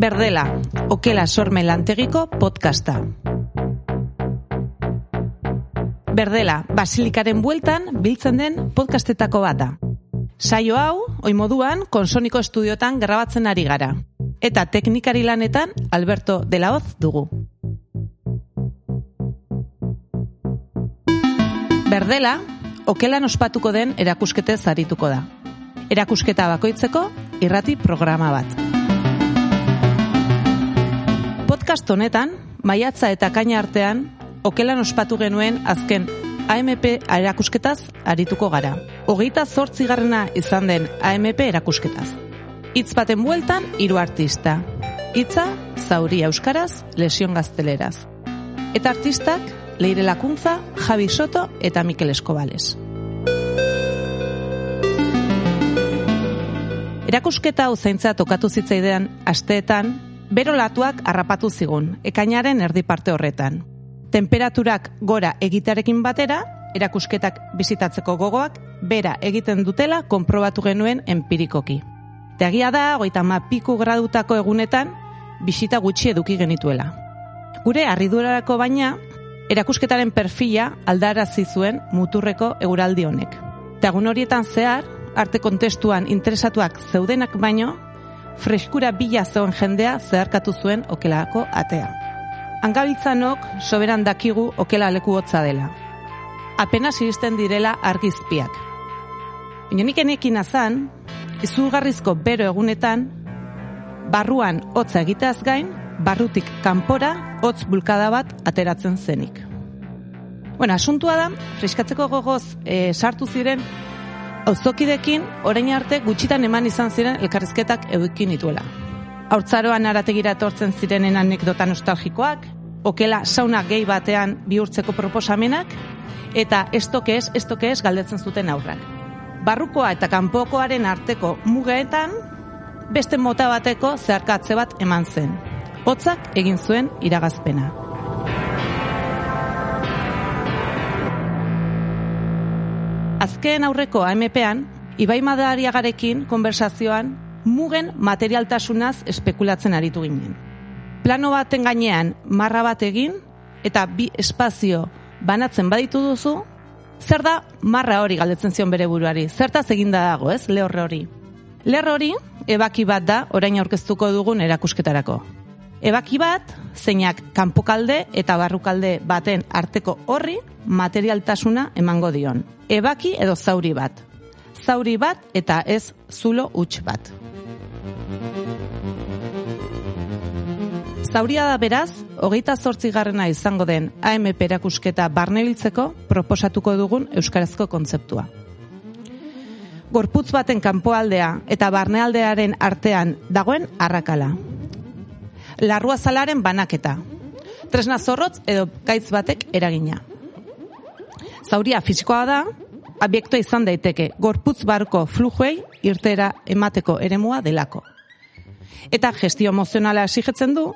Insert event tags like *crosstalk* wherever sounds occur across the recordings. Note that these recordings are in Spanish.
Berdela, okela sorme lantegiko podcasta. Berdela, basilikaren bueltan biltzen den podcastetako bata. Saio hau, oi moduan, konsoniko estudiotan grabatzen ari gara. Eta teknikari lanetan Alberto de la Hoz dugu. Berdela, okelan ospatuko den erakusketez arituko da. Erakusketa bakoitzeko irrati programa bat. Podcast honetan, maiatza eta kaina artean, okelan ospatu genuen azken AMP erakusketaz arituko gara. Hogeita zortzi garrena izan den AMP erakusketaz. Itz baten bueltan, hiru artista. Itza, zauri euskaraz, lesion gazteleraz. Eta artistak, Leire Lakuntza, Javi Soto eta Mikel Eskobales. Erakusketa hau zaintza tokatu zitzaidean asteetan, bero latuak harrapatu zigun, ekainaren erdi parte horretan. Temperaturak gora egitearekin batera, erakusketak bizitatzeko gogoak, bera egiten dutela konprobatu genuen empirikoki. Teagia da, goita ma piku gradutako egunetan, bisita gutxi eduki genituela. Gure arridurarako baina, erakusketaren perfila aldarazi zuen muturreko euraldi honek. Tagun horietan zehar, arte kontestuan interesatuak zeudenak baino, freskura bila zeuen jendea zeharkatu zuen okelako atea. Angabiltzanok soberan dakigu okela leku hotza dela. Apenas iristen direla argizpiak. Inonik enekin azan, izugarrizko bero egunetan, barruan hotza egiteaz gain, barrutik kanpora hotz bulkada bat ateratzen zenik. Bueno, asuntua da, freskatzeko gogoz e, sartu ziren, auzokidekin orain arte gutxitan eman izan ziren elkarrizketak edukin nituela. Haurtzaroan arategira etortzen zirenen anekdota nostalgikoak, okela sauna gehi batean bihurtzeko proposamenak, eta estoke ez, estoke ez galdetzen zuten aurrak. Barrukoa eta kanpokoaren arteko mugeetan, beste mota bateko zeharkatze bat eman zen. Hotzak egin zuen iragazpena. Azken aurreko AMP-an, Ibai Madariagarekin konversazioan mugen materialtasunaz espekulatzen aritu ginen. Plano baten gainean marra bat egin eta bi espazio banatzen baditu duzu, zer da marra hori galdetzen zion bere buruari? Zertaz eginda dago, ez? Lehorre hori. Lehorre hori ebaki bat da orain aurkeztuko dugun erakusketarako. Ebaki bat, zeinak kanpokalde eta barrukalde baten arteko horri materialtasuna emango dion. Ebaki edo zauri bat. Zauri bat eta ez zulo huts bat. Zauria da beraz, hogeita zortzigarrena izango den AMP erakusketa barnebiltzeko proposatuko dugun euskarazko kontzeptua. Gorputz baten kanpoaldea eta barnealdearen artean dagoen arrakala. Larrua zalaren banaketa. Tresna zorrotz edo gaitz batek eragina. Zauria fisikoa da, abiektua izan daiteke gorputz barko flujuei irtera emateko eremua delako. Eta gestio emozionala exigetzen du,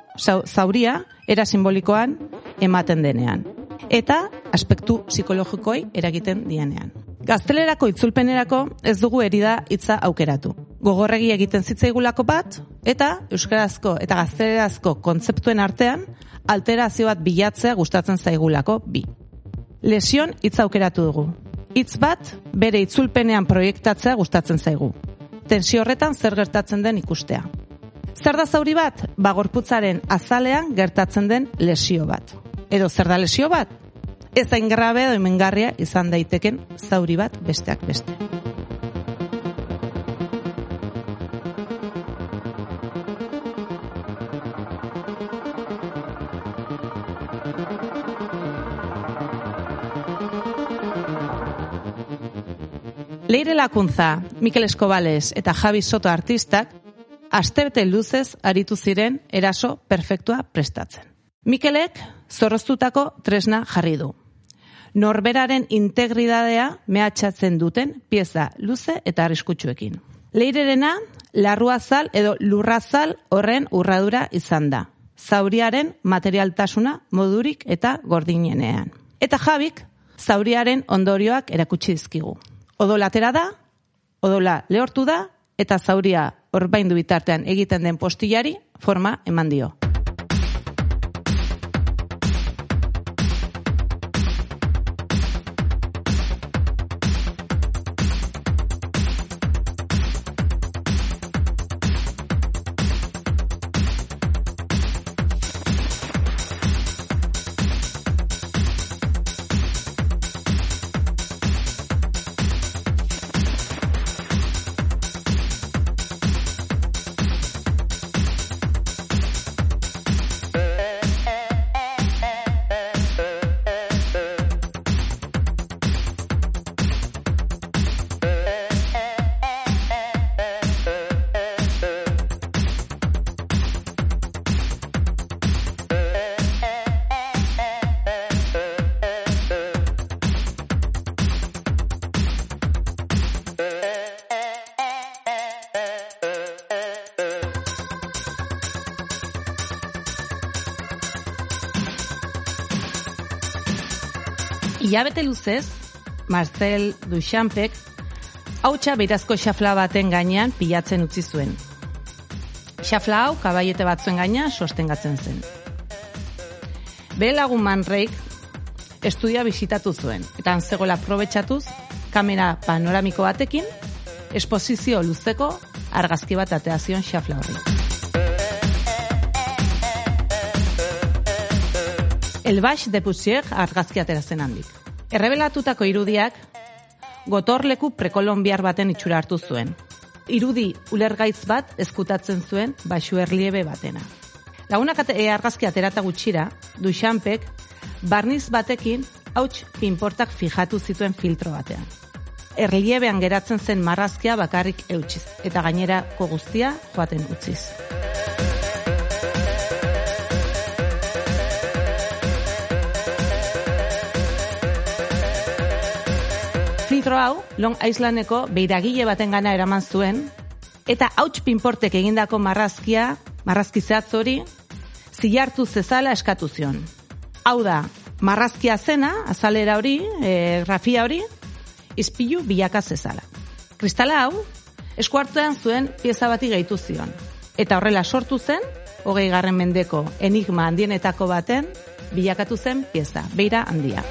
zauria era simbolikoan ematen denean. Eta aspektu psikologikoi eragiten dienean. Gaztelerako itzulpenerako ez dugu erida hitza aukeratu. Gogorregi egiten zitzaigulako bat, eta euskarazko eta gaztelerazko kontzeptuen artean, alterazio bat bilatzea gustatzen zaigulako bi. Lesion hitza aukeratu dugu. Hitz bat bere itzulpenean proiektatzea gustatzen zaigu. Tensio horretan zer gertatzen den ikustea. Zer da zauri bat? Bagorputzaren azalean gertatzen den lesio bat. Edo zer da lesio bat? Ez da ingrabe edo imengarria izan daiteken zauri bat besteak beste. Leire Lakuntza, Mikel Eskobales eta Javi Soto artistak asterte luzez aritu ziren eraso perfektua prestatzen. Mikelek zorroztutako tresna jarri du. Norberaren integridadea mehatxatzen duten pieza luze eta arriskutsuekin. Leirerena, larruazal edo lurrazal horren urradura izan da. Zauriaren materialtasuna modurik eta gordinenean. Eta jabik, zauriaren ondorioak erakutsi dizkigu. Odolatera da, odola lehortu da, eta zauria orbaindu bitartean egiten den postillari forma eman dio. Ilabete luzez, Marcel Duchampek hautsa beirazko xafla baten gainean pilatzen utzi zuen. Xafla hau kabaiete batzuen gaina sostengatzen zen. Bere lagun Manreik estudia bisitatu zuen, eta antzegoela probetxatuz, kamera panoramiko batekin, esposizio luzeko argazki bat ateazion xafla horri. El Baix de Pusier argazki aterazen handik. Errebelatutako irudiak gotorleku prekolombiar baten itxura hartu zuen. Irudi ulergaitz bat ezkutatzen zuen baxu erliebe batena. Lagunak ate, e, argazki aterata gutxira, Duxanpek, barniz batekin hauts pinportak fijatu zituen filtro batean. Erliebean geratzen zen marrazkia bakarrik eutxiz, eta gainerako guztia joaten utziz. Filtro hau, Long Islandeko beiragile baten gana eraman zuen, eta hauts pinportek egindako marrazkia, marrazki zehatz hori, zilartu zezala eskatu zion. Hau da, marrazkia zena, azalera hori, e, grafia hori, izpilu bilaka zezala. Kristala hau, eskuartuan zuen pieza bati gehitu zion. Eta horrela sortu zen, hogei garren mendeko enigma handienetako baten, bilakatu zen pieza, beira handia.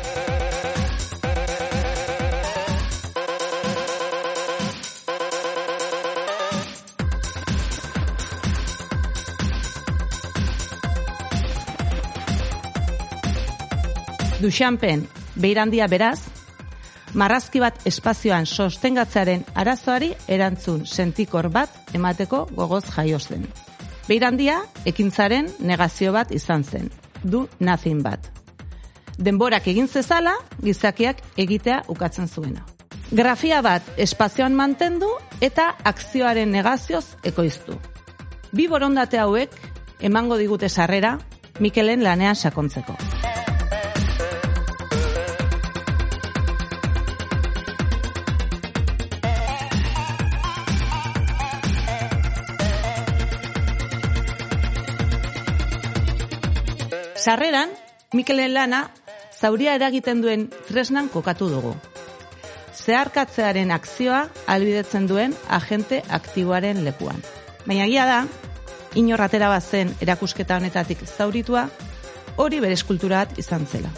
Duxanpen, beirandia beraz, marrazki bat espazioan sostengatzearen arazoari erantzun sentikor bat emateko gogoz jaio zen. Beirandia, ekintzaren negazio bat izan zen, du nothing bat. Denborak egin zezala, gizakiak egitea ukatzen zuena. Grafia bat espazioan mantendu eta akzioaren negazioz ekoiztu. Bi borondate hauek emango digute sarrera Mikelen lanean sakontzeko. Sarreran, Mikelen lana zauria eragiten duen tresnan kokatu dugu. Zeharkatzearen akzioa albidetzen duen agente aktiboaren lekuan. Baina gila da, inorratera bazen erakusketa honetatik zauritua, hori bere eskultura bat izan zela.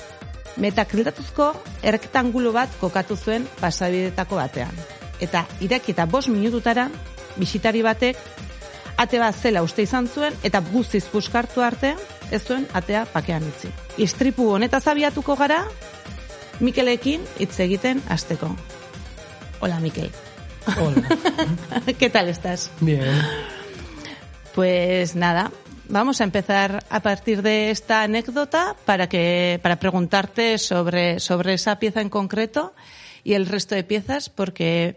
Metakrildatuzko errektangulo bat kokatu zuen pasabidetako batean. Eta irakita bos minututara, bisitari batek ate bat zela uste izan zuen eta guztiz puskartu arte ez zuen atea pakean utzi. Istripu honeta zabiatuko gara Mikelekin hitz egiten hasteko. Hola Mikel. Hola. *laughs* ¿Qué tal estás? Bien. Pues nada, vamos a empezar a partir de esta anécdota para que para preguntarte sobre sobre esa pieza en concreto y el resto de piezas porque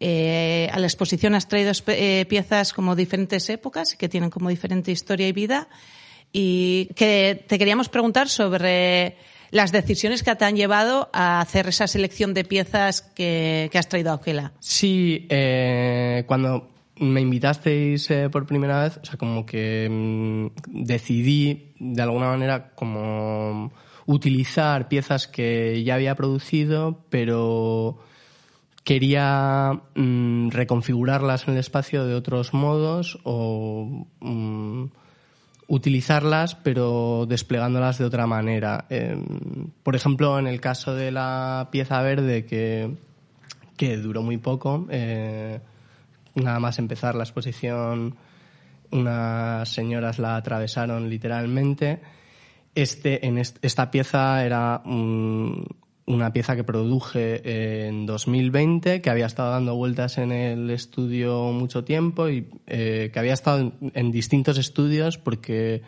Eh, a la exposición has traído eh, piezas como diferentes épocas que tienen como diferente historia y vida y que te queríamos preguntar sobre las decisiones que te han llevado a hacer esa selección de piezas que, has traído a Oquela. Sí, eh, cuando me invitasteis eh, por primera vez, o sea, como que mmm, decidí de alguna manera como utilizar piezas que ya había producido, pero quería mm, reconfigurarlas en el espacio de otros modos o mm, utilizarlas pero desplegándolas de otra manera. Em, por ejemplo, en el caso de la pieza verde que, que duró muy poco, eh, nada más empezar la exposición unas señoras la atravesaron literalmente. Este, en esta pieza era una pieza que produje en 2020, que había estado dando vueltas en el estudio mucho tiempo y eh, que había estado en, distintos estudios porque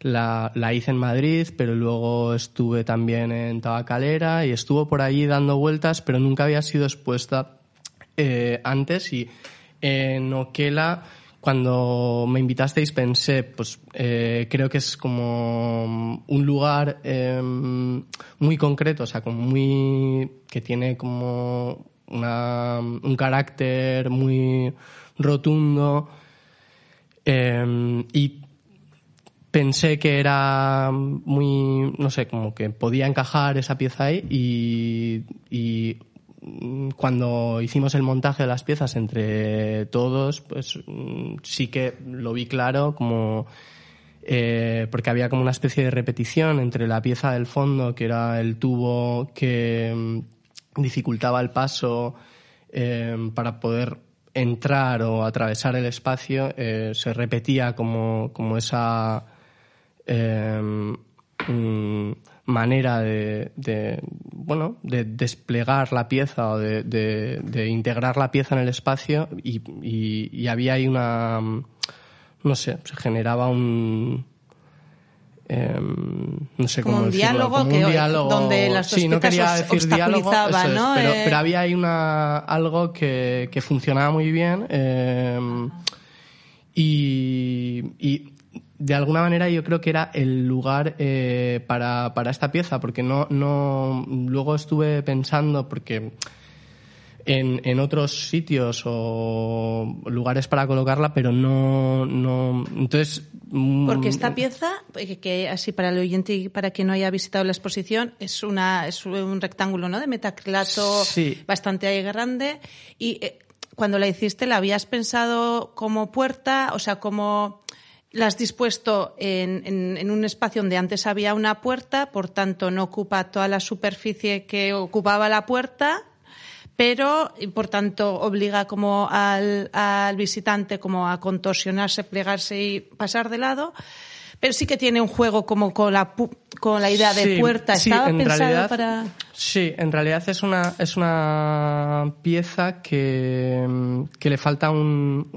la, hice en Madrid, pero luego estuve también en Tabacalera y estuvo por allí dando vueltas, pero nunca había sido expuesta eh, antes. Y en Oquela cuando me invitasteis pensé, pues eh, creo que es como un lugar em, muy concreto, o sea, como muy que tiene como una, un carácter muy rotundo. Em, y pensé que era muy, no sé, como que podía encajar esa pieza ahí y, y cuando hicimos el montaje de las piezas entre todos, pues mm, sí que lo vi claro como eh, porque había como una especie de repetición entre la pieza del fondo, que era el tubo que mm, dificultaba el paso eh, para poder entrar o atravesar el espacio, eh, se repetía como, como esa mm, manera de, bueno, de desplegar la pieza o de, de, integrar la pieza en el espacio y, y, había ahí una, no sé, se generaba un, em, no sé como cómo un diálogo, que, un diálogo donde las sí, no quería decir diálogo, ¿no? pero, eh... pero, había ahí una, algo que, que funcionaba muy bien eh, y, y de alguna manera yo creo que era el lugar eh, para, para, esta pieza, porque no, no luego estuve pensando, porque en, en, otros sitios o lugares para colocarla, pero no, no entonces mm, porque esta pieza, eh, que así para el oyente y para quien no haya visitado la exposición, es una es un rectángulo, ¿no? De metaclato bastante grande y eh, cuando la hiciste, ¿la habías pensado como puerta? O sea, como la has dispuesto en, en, un espacio donde antes había una puerta, por tanto no ocupa toda la superficie que ocupaba la puerta, pero por tanto obliga como al, al visitante como a contorsionarse, plegarse y pasar de lado pero sí que tiene un juego como con la, con la idea de puerta. ¿Estaba en pensado realidad, para...? Sí, en realidad es una, es una pieza que, que le falta un,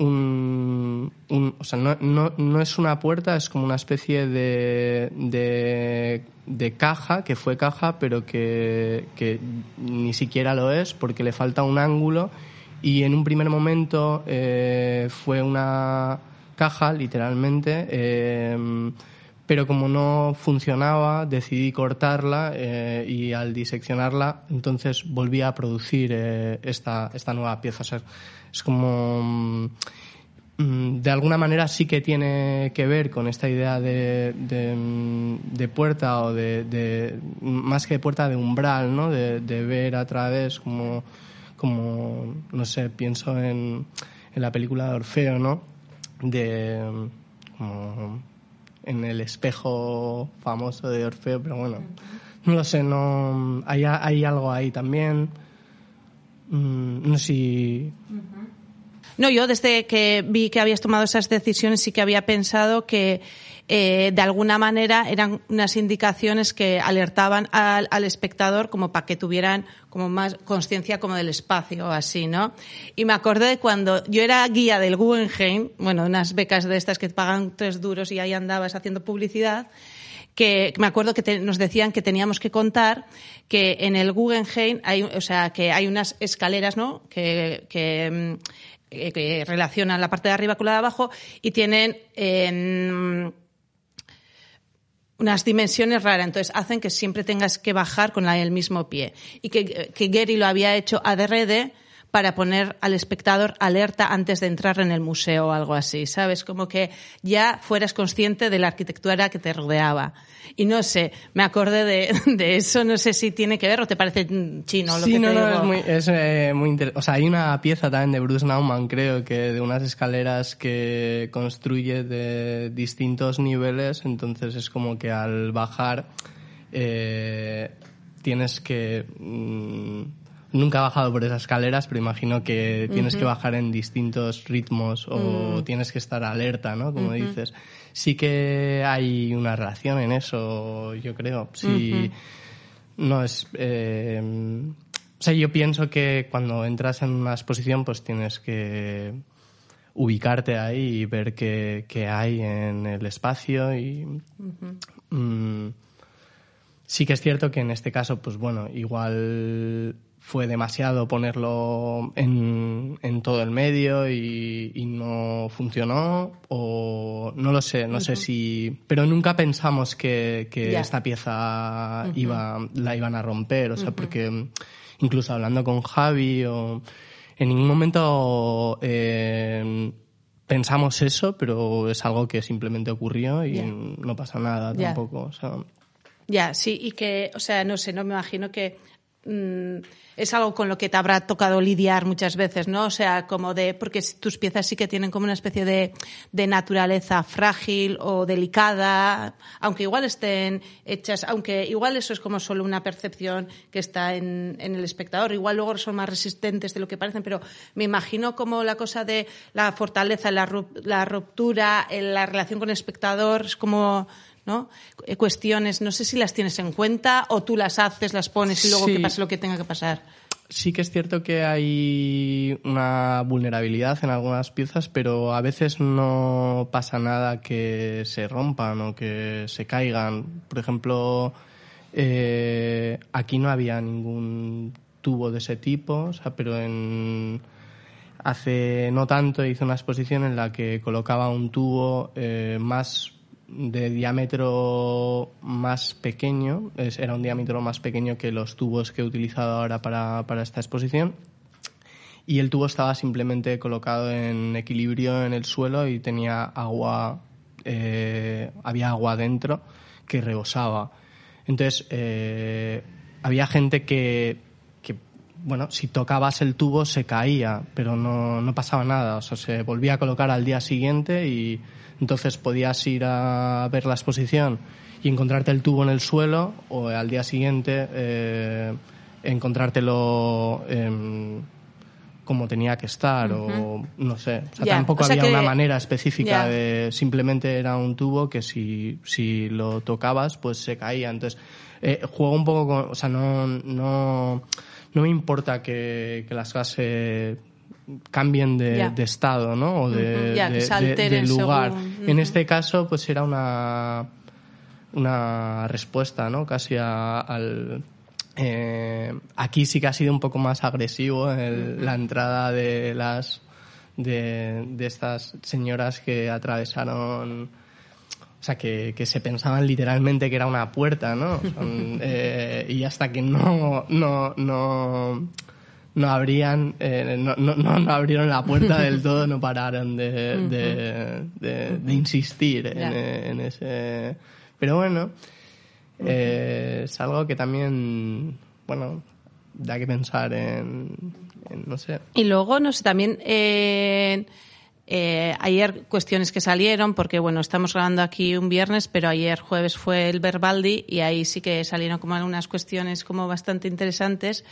un, O sea, no, no, no, es una puerta, es como una especie de, de, de caja, que fue caja, pero que, que ni siquiera lo es porque le falta un ángulo y en un primer momento eh, fue una caja, literalmente, eh, pero como no funcionaba, decidí cortarla eh, y al diseccionarla, entonces volví a producir eh, esta, esta nueva pieza. es como mm, de alguna manera sí que tiene que ver con esta idea de, de, puerta o de, más que puerta de umbral, ¿no? De, ver a través como, como no sé, pienso en, en la película de Orfeo, ¿no? De como en el espejo famoso de Orfeo, pero bueno, no lo sé, no hay, hay algo ahí también. Mm, no sé si no, yo desde que vi que habías tomado esas decisiones sí que había pensado que eh, de alguna manera eran unas indicaciones que alertaban al, al espectador como para que tuvieran como más conciencia como del espacio así, ¿no? Y me acordé de cuando yo era guía del Guggenheim, bueno, unas becas de estas que pagan tres duros y ahí andabas haciendo publicidad, que me acuerdo que nos decían que teníamos que contar que en el Guggenheim hay, o sea, que hay unas escaleras, ¿no? Que, que mm, eh, que relacionan la parte de arriba con la de abajo y tienen unas dimensiones raras, entonces hacen que siempre tengas que bajar con el mismo pie. Y que, que Gary lo había hecho adrede para poner al espectador alerta antes de entrar en el museo o algo así, ¿sabes? Como que ya fueras consciente de la arquitectura que te rodeaba. Y no sé, me acordé de, *laughs* de eso, no sé si tiene que ver o te parece chino lo sí, que no, te no, digo. es muy, es, eh, muy inter- O sea, hay una pieza también de Bruce Nauman, creo, que de unas escaleras que construye de distintos niveles, entonces es como que al bajar eh, tienes que... mm, nunca he bajado por esas escaleras, pero imagino que tienes que bajar en distintos ritmos o tienes que estar alerta, ¿no? Como dices. Sí que hay una relación en eso, yo creo. Sí, no es... eh, o sea, yo pienso que cuando entras en una exposición, pues tienes que ubicarte ahí y ver qué, qué hay en el espacio y... mm, sí que es cierto que en este caso, pues bueno, igual fue demasiado ponerlo en, en todo el medio y, y no funcionó o no lo sé, no sé si... Pero nunca pensamos que, esta pieza iba, la iban a romper, o sea, porque incluso hablando con Javi o... En ningún momento eh, pensamos eso, pero es algo que simplemente ocurrió y no pasa nada tampoco. O sea, Ya, sí, y que, o sea, no sé, no me imagino que mm, es algo con lo que te habrá tocado lidiar muchas veces, ¿no? O sea, como de, porque tus piezas sí que tienen como una especie de, de naturaleza frágil o delicada, aunque igual estén hechas, aunque igual eso es como solo una percepción que está en, en el espectador, igual luego son más resistentes de lo que parecen, pero me imagino como la cosa de la fortaleza, la, la ruptura, en la relación con el espectador, es como, ¿no? Eh, Cuestiones, no sé si las tienes en cuenta o tú las haces, las pones y luego Sí. que pase lo que tenga que pasar. sí que es cierto que hay una vulnerabilidad en algunas piezas, pero a veces no pasa nada que se rompan o que se caigan. Por ejemplo, eh, aquí no había ningún tubo de ese tipo, o sea, pero en hace no tanto hice una exposición en la que colocaba un tubo eh, más de diámetro más pequeño, era un diámetro más pequeño que los tubos que he utilizado ahora para, para esta exposición. Y el tubo estaba simplemente colocado en equilibrio en el suelo y tenía agua, eh, había agua dentro que rebosaba. Entonces, eh, había gente que, bueno, si tocabas el tubo se caía, pero no, no pasaba nada. O sea, se volvía a colocar al día siguiente y entonces podías ir a ver la exposición y encontrarte el tubo en el suelo o al día siguiente eh, encontrártelo em, como tenía que estar o no sé. O sea, tampoco o sea había que- una manera específica de simplemente era un tubo que si, si lo tocabas pues se caía. Entonces, eh, juego un poco con, o sea, no, no, no me importa que, que las cosas cambien de, estado, ¿no? O de, lugar. En este caso, pues era una, una respuesta, ¿no? Casi a- al, eh, aquí sí que ha sido un poco más agresivo el- la entrada de las de, de estas señoras que atravesaron o sea que, que se pensaban literalmente que era una puerta no Son, *laughs* eh, y hasta que no no no no abrían eh, no, no, no- abrieron la puerta del todo no pararon de, de, de- de insistir en, eh, en ese pero bueno eh, es algo que también, bueno, da que pensar en, en, no sé. Y luego, no sé, también eh, eh, ayer cuestiones que salieron, porque bueno, estamos grabando aquí un viernes, pero ayer jueves fue el Verbaldi y ahí sí que salieron como algunas cuestiones como bastante interesantes.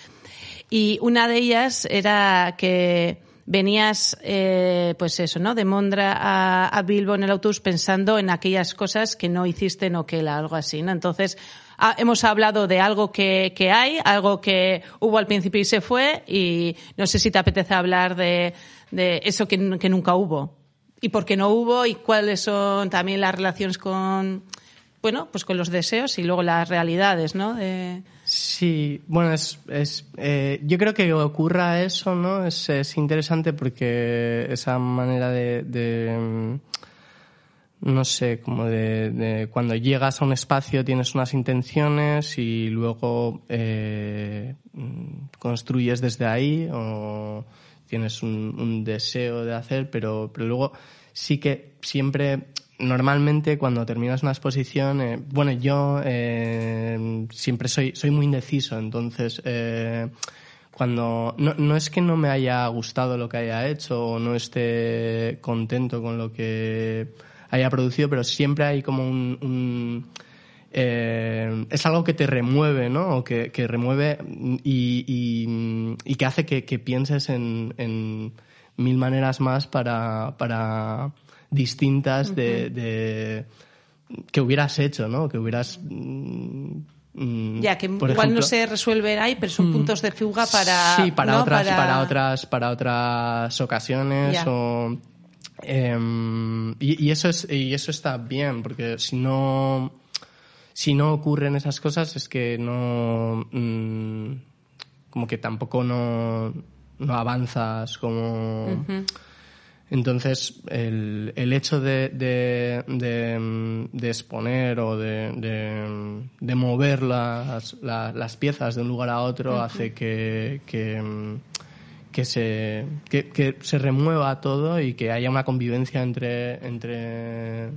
Y una de ellas era que venías, eh, pues eso, ¿no? De Mondra a, a Bilbo en el autobús pensando en aquellas cosas que no hiciste en Oquela, algo así, ¿no? Entonces, hemos hablado de algo que, que hay, algo que hubo al principio y se fue, y no sé si te apetece hablar de, de eso que, que nunca hubo. Y por qué no hubo, y cuáles son también las relaciones con, bueno, pues con los deseos y luego las realidades, ¿no? De- Sí, bueno, es, es eh, yo creo que ocurra eso, ¿no? Es, es interesante porque esa manera de, de, no sé, como de, cuando llegas a un espacio tienes unas intenciones y luego eh, construyes desde ahí tienes un, deseo de hacer, pero, pero luego sí que siempre, normalmente cuando terminas una exposición, eh, bueno, yo eh, siempre soy, soy muy indeciso, entonces cuando no, no, es que no me haya gustado lo que haya hecho o no esté contento con lo que haya producido, pero siempre hay como un, eh, es algo que te remueve, ¿no? O que, remueve y, y, que hace que, pienses en, mil maneras más para, para distintas de, que hubieras hecho, ¿no? Que hubieras mm, ya que igual no se resuelve ahí, pero son mm. puntos de fuga para sí para otras para... otras para otras ocasiones o Em, y, eso es, y eso está bien, porque si no, si no ocurren esas cosas es que no, mm, como que tampoco no, no avanzas como... Entonces, el, el hecho de, de, de, exponer o de, de, mover las, las, piezas de un lugar a otro hace que, que que se, que, se remueva todo y que haya una convivencia entre, entre,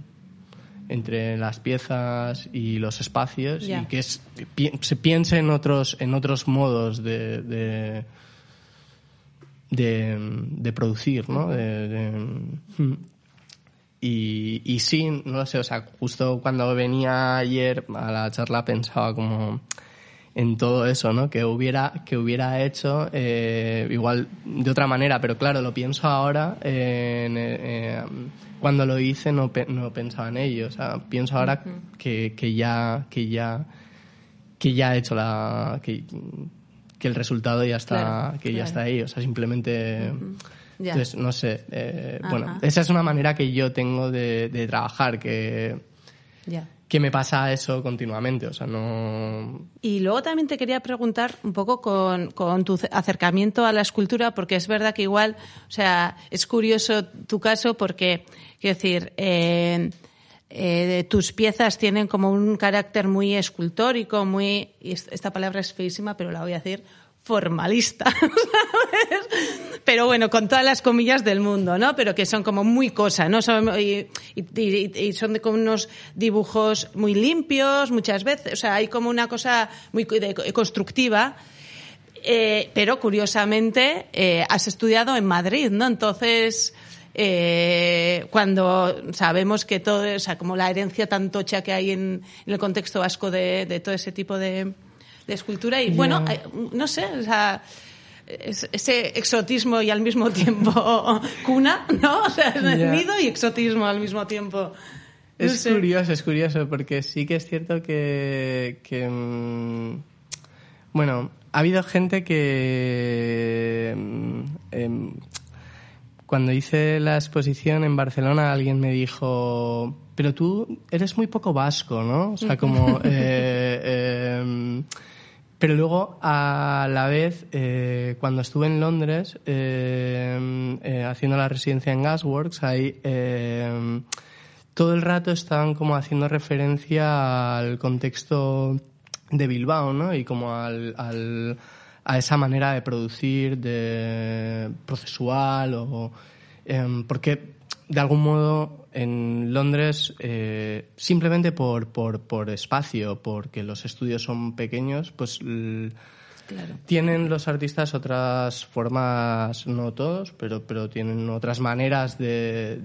entre las piezas y los espacios y que se piense en otros, en otros modos de, de, de, producir, ¿no? y, y sí, no lo sé, o sea, justo cuando venía ayer a la charla pensaba como en todo eso, ¿no? Que hubiera, que hubiera hecho eh, igual de otra manera, pero claro, lo pienso ahora, eh, eh, cuando lo hice no, no, pensaba en ello, o sea, pienso ahora que, que, ya, que ya, que ya he hecho la, que, que el resultado ya está, que ya está ahí, o sea, simplemente... Entonces, no sé, bueno, esa es una manera que yo tengo de, de trabajar, que, que me pasa eso continuamente, o sea, no... Y luego también te quería preguntar un poco con, con, tu acercamiento a la escultura, porque es verdad que igual, o sea, es curioso tu caso porque, quiero decir, eh, eh, tus piezas tienen como un carácter muy escultórico, muy, esta palabra es feísima, pero la voy a decir, formalista, *laughs* ¿sabes? Pero bueno, con todas las comillas del mundo, ¿no? Pero que son como muy cosas, ¿no? Son, y, y, son de como unos dibujos muy limpios muchas veces, o sea, hay como una cosa muy constructiva. Eh, pero curiosamente eh, has estudiado en Madrid, ¿no? Entonces, eh, cuando sabemos que todo, o sea, como la herencia tan tocha que hay en, el contexto vasco de todo ese tipo de, de escultura y bueno, no sé, o sea, ese exotismo y al mismo tiempo *laughs* cuna, ¿no? O sea, nido y exotismo al mismo tiempo. es curioso, es curioso, porque sí que es cierto que, mm, bueno, ha habido gente que mm, em, cuando hice la exposición en Barcelona alguien me dijo, pero tú eres muy poco vasco, ¿no? O sea, como... Eh, pero luego, a la vez, eh, cuando estuve en Londres eh, eh, haciendo la residencia en Gasworks, ahí todo el rato estaban como haciendo referencia al contexto de Bilbao, ¿no? Y como al, a esa manera de producir, de procesual, o porque de algún modo en Londres, eh, simplemente por, por, por, espacio, porque los estudios son pequeños, pues tienen los artistas otras formas, no todos, pero, pero tienen otras maneras de,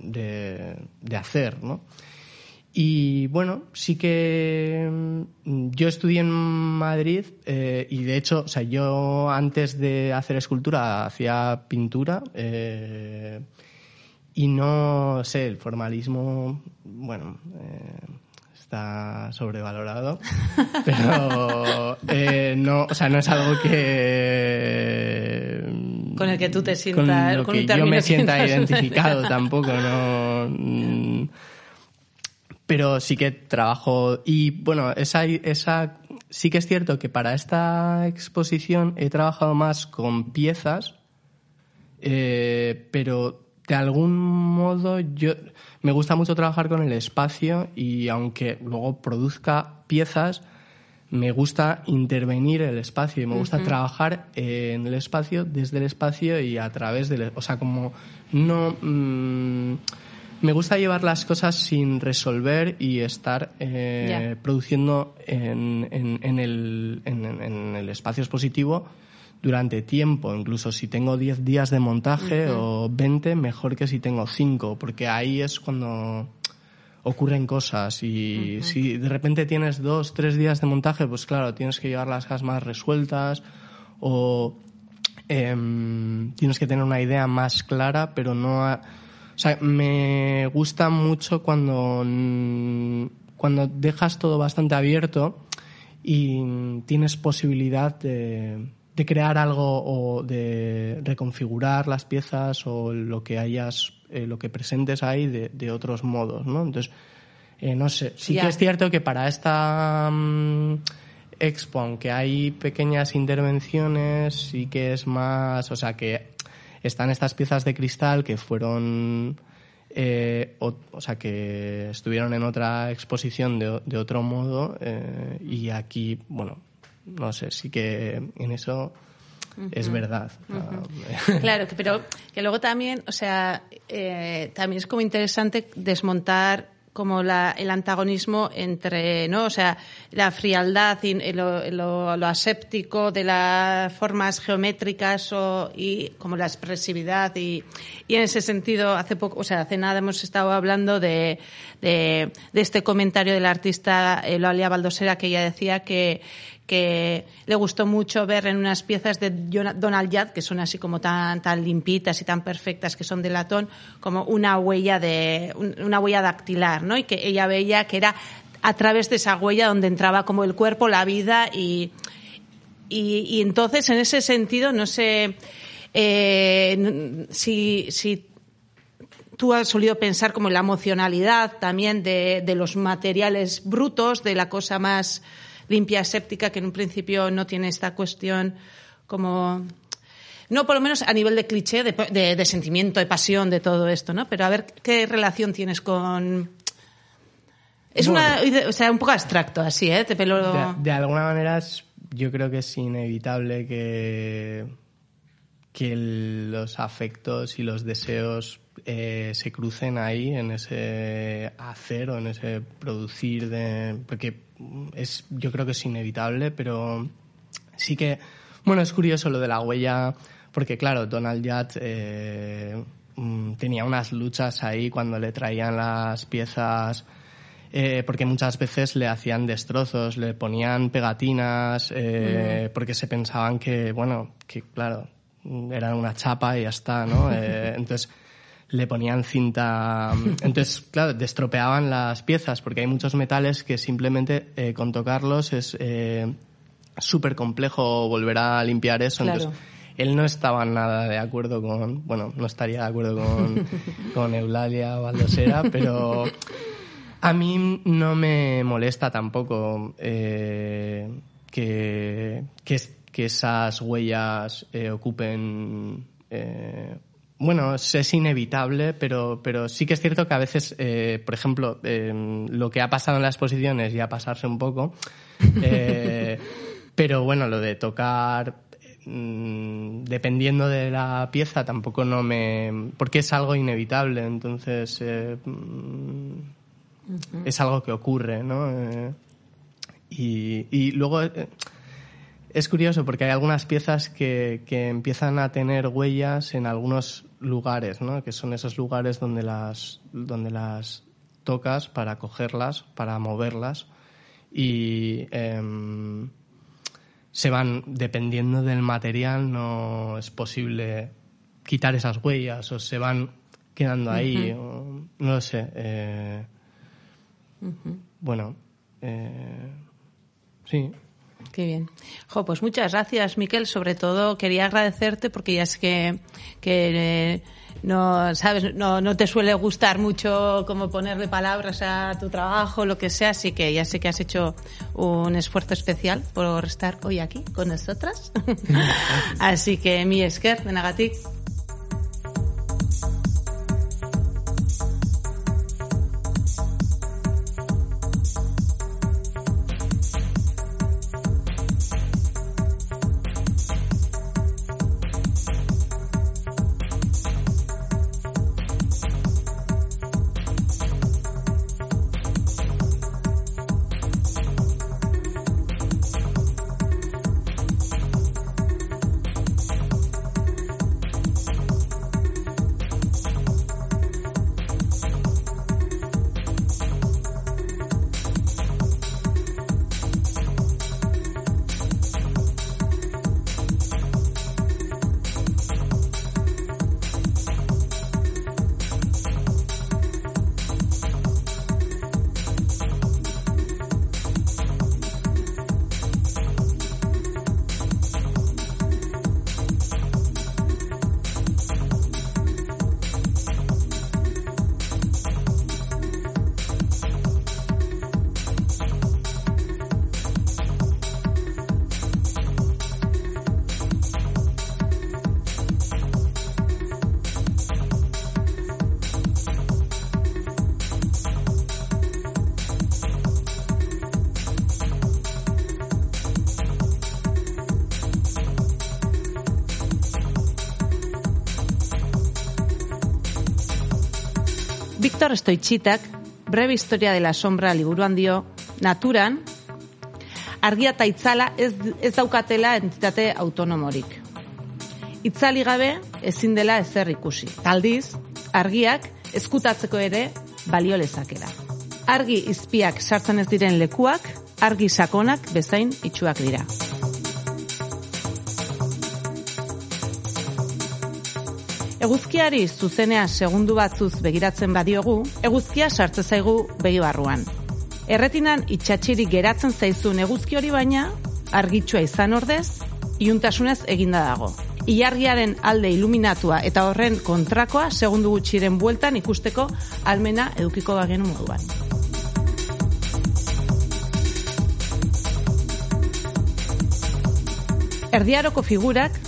de, de, hacer, ¿no? Y bueno, sí que mm, yo estudié en Madrid eh, y de hecho, o sea, yo antes de hacer escultura hacía pintura. Eh, y no sé, el formalismo, bueno, eh, está sobrevalorado, *laughs* pero eh, no, o sea, no es algo que con el que tú te sientas, con, lo que yo me sienta identificado tampoco, no. *laughs* Pero sí que trabajo y bueno, esa esa sí que es cierto que para esta exposición he trabajado más con piezas, eh, pero de algún modo yo me gusta mucho trabajar con el espacio y aunque luego produzca piezas, me gusta intervenir el espacio y me gusta trabajar en el espacio, desde el espacio y a través del... O sea, como no... Mm, me gusta llevar las cosas sin resolver y estar eh, produciendo en, en, el, en, el, espacio expositivo durante tiempo. Incluso si tengo 10 días de montaje o 20, mejor que si tengo 5, porque ahí es cuando ocurren cosas. Y si de repente tienes dos, tres días de montaje, pues claro, tienes que llevar las cosas más resueltas o em, tienes que tener una idea más clara, pero no... o sea, me gusta mucho cuando, cuando dejas todo bastante abierto y tienes posibilidad de, de crear algo o de reconfigurar las piezas o lo que hayas eh, lo que presentes ahí de, otros modos, ¿no? Entonces, eh, no sé, sí que es cierto que para esta mm, expo, aunque hay pequeñas intervenciones, sí que es más, o sea, que están estas piezas de cristal que fueron, eh, o, sea, que estuvieron en otra exposición de, de otro modo y aquí, bueno, no sé, sí que en eso es verdad. Claro, pero que luego también, o sea, eh, también es como interesante desmontar como la, el antagonismo entre, ¿no? O sea, la frialdad y lo, aséptico de las formas geométricas o, y como la expresividad y, y en ese sentido, hace poco, o sea, hace nada hemos estado hablando de, de, este comentario del artista Eulalia Baldosera que ella decía que, que le gustó mucho ver en unas piezas de Donald Judd, que son así como tan, tan limpitas y tan perfectas, que son de latón, como una huella de, una huella dactilar, ¿no? Y que ella veía que era a través de esa huella donde entraba como el cuerpo, la vida y, y, entonces en ese sentido no sé eh, si, si tú has solido pensar como en la emocionalidad también de, de los materiales brutos, de la cosa más limpia, séptica, que en un principio no tiene esta cuestión como no por lo menos a nivel de cliché, de, sentimiento, de pasión, de todo esto, ¿no? Pero a ver qué relación tienes con... Es una, o sea, un poco abstracto así, ¿eh? De, alguna manera yo creo que es inevitable que, que los afectos y los deseos eh, se crucen ahí en ese hacer o en ese producir de... Porque es, yo creo que es inevitable, pero sí que, bueno, es curioso lo de la huella, porque claro, Donald Judd eh, mm, tenía unas luchas ahí cuando le traían las piezas, eh, porque muchas veces le hacían destrozos, le ponían pegatinas, eh, porque se pensaban que, bueno, que claro, era una chapa y ya está, ¿no? *laughs* entonces, le ponían cinta. *laughs* Entonces, claro, destropeaban las piezas porque hay muchos metales que simplemente eh, con tocarlos es eh, súper complejo volver a limpiar eso. Entonces, él no estaba nada de acuerdo con. Bueno, no estaría de acuerdo con, *laughs* con Eulalia Baldosera, pero. A mí no me molesta tampoco eh, que, que, que, esas huellas eh, ocupen eh, bueno, es inevitable, pero, pero sí que es cierto que a veces, eh, por ejemplo, eh, lo que ha pasado en la exposición es ya pasarse un poco. *laughs* Eh, pero bueno, lo de tocar, mm, dependiendo de la pieza, tampoco no me. porque es algo inevitable, entonces. Mm, es algo que ocurre, ¿no? y, y luego es curioso porque hay algunas piezas que, que, empiezan a tener huellas en algunos lugares, ¿no? que son esos lugares donde las, donde las tocas para cogerlas, para moverlas y em, se van, dependiendo del material, no es posible quitar esas huellas o se van quedando ahí, no lo sé. Eh, bueno, eh, sí. Qué bien. Jo, pues muchas gracias, Miquel. Sobre todo quería agradecerte porque ya es que, que eh, no, sabes, no, no te suele gustar mucho como ponerle palabras a tu trabajo, lo que sea, así que ya sé que has hecho un esfuerzo especial por estar hoy aquí con nosotras. *laughs* así que mi esker de Nagatik. Stoitxitak, Breve Historia de la Sombra liburuan dio, naturan, argia eta itzala ez, ez daukatela entitate autonomorik. Itzali gabe ezin dela ezer ikusi. Taldiz, argiak eskutatzeko ere balio lezakera. Argi izpiak sartzen ez diren lekuak, argi sakonak bezain itxuak dira. Eguzkiari zuzenea segundu batzuz begiratzen badiogu, eguzkia sartze zaigu begi barruan. Erretinan itxatxiri geratzen zaizun eguzki hori baina, argitsua izan ordez, iuntasunez eginda dago. Ilargiaren alde iluminatua eta horren kontrakoa segundu gutxiren bueltan ikusteko almena edukiko bagenu moduan. Erdiaroko figurak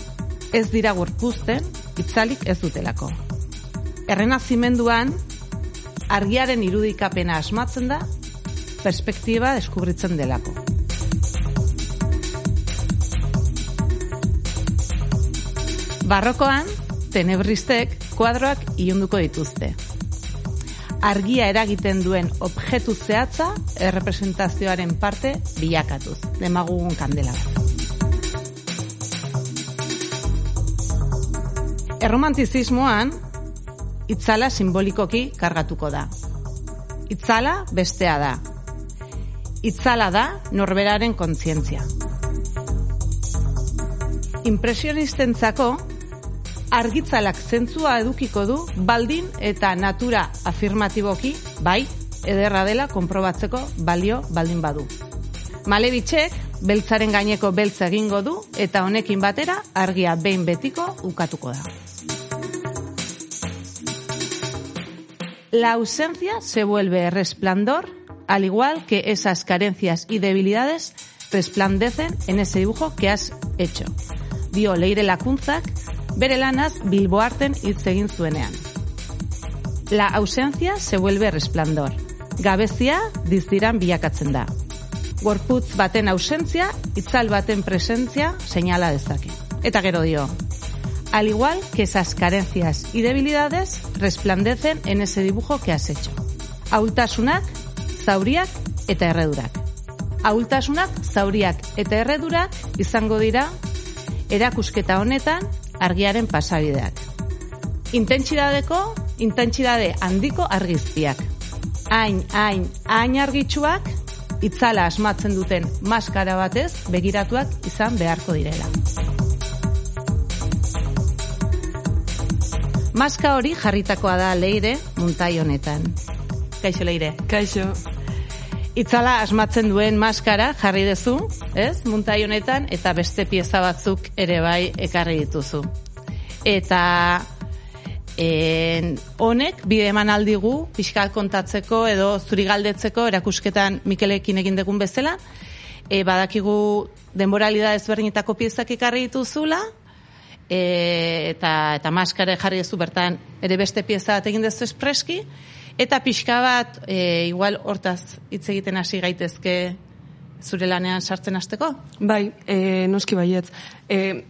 ez dira gorpuzten, itzalik ez dutelako. Errenazimenduan, argiaren irudikapena asmatzen da, perspektiba deskubritzen delako. Barrokoan, tenebristek kuadroak iunduko dituzte. Argia eragiten duen objektu zehatza errepresentazioaren parte bilakatuz, demagugun kandela bat. Erromantizismoan, itzala simbolikoki kargatuko da. Itzala bestea da. Itzala da norberaren kontzientzia. Impresionistentzako, argitzalak zentzua edukiko du baldin eta natura afirmatiboki, bai, ederra dela konprobatzeko balio baldin badu. Malebitxek, beltzaren gaineko beltza egingo du eta honekin batera argia behin betiko ukatuko da. La ausencia se vuelve resplandor, al igual que esas carencias y debilidades resplandecen en ese dibujo que has hecho. Dio leire lakuntzak, bere lanaz bilboarten hitz egin zuenean. La ausencia se vuelve resplandor. Gabezia dizdiran bilakatzen da. Gorputz baten ausentzia, itzal baten presentzia, señala dezake. Eta gero dio, al igual que esas carencias y debilidades resplandecen en ese dibujo que has hecho. Aultasunak, zauriak eta erredurak. Aultasunak, zauriak eta erredurak izango dira erakusketa honetan argiaren pasabideak. Intentsidadeko, intentsidade handiko argizpiak. Hain, hain, hain argitsuak, itzala asmatzen duten maskara batez begiratuak izan beharko direla. Maska hori jarritakoa da leire muntai honetan. Kaixo leire. Kaixo. Itzala asmatzen duen maskara jarri dezu, ez? Muntai honetan eta beste pieza batzuk ere bai ekarri dituzu. Eta en, honek bide eman aldigu pixka kontatzeko edo zuri galdetzeko erakusketan Mikelekin egin degun bezala. E, badakigu denboralida ezberdinetako piezak ekarri dituzula, e, eta eta maskare jarri duzu bertan ere beste pieza bat egin duzu espreski. Eta pixka bat e, igual hortaz hitz egiten hasi gaitezke zure lanean sartzen hasteko? Bai e, noski baietz e,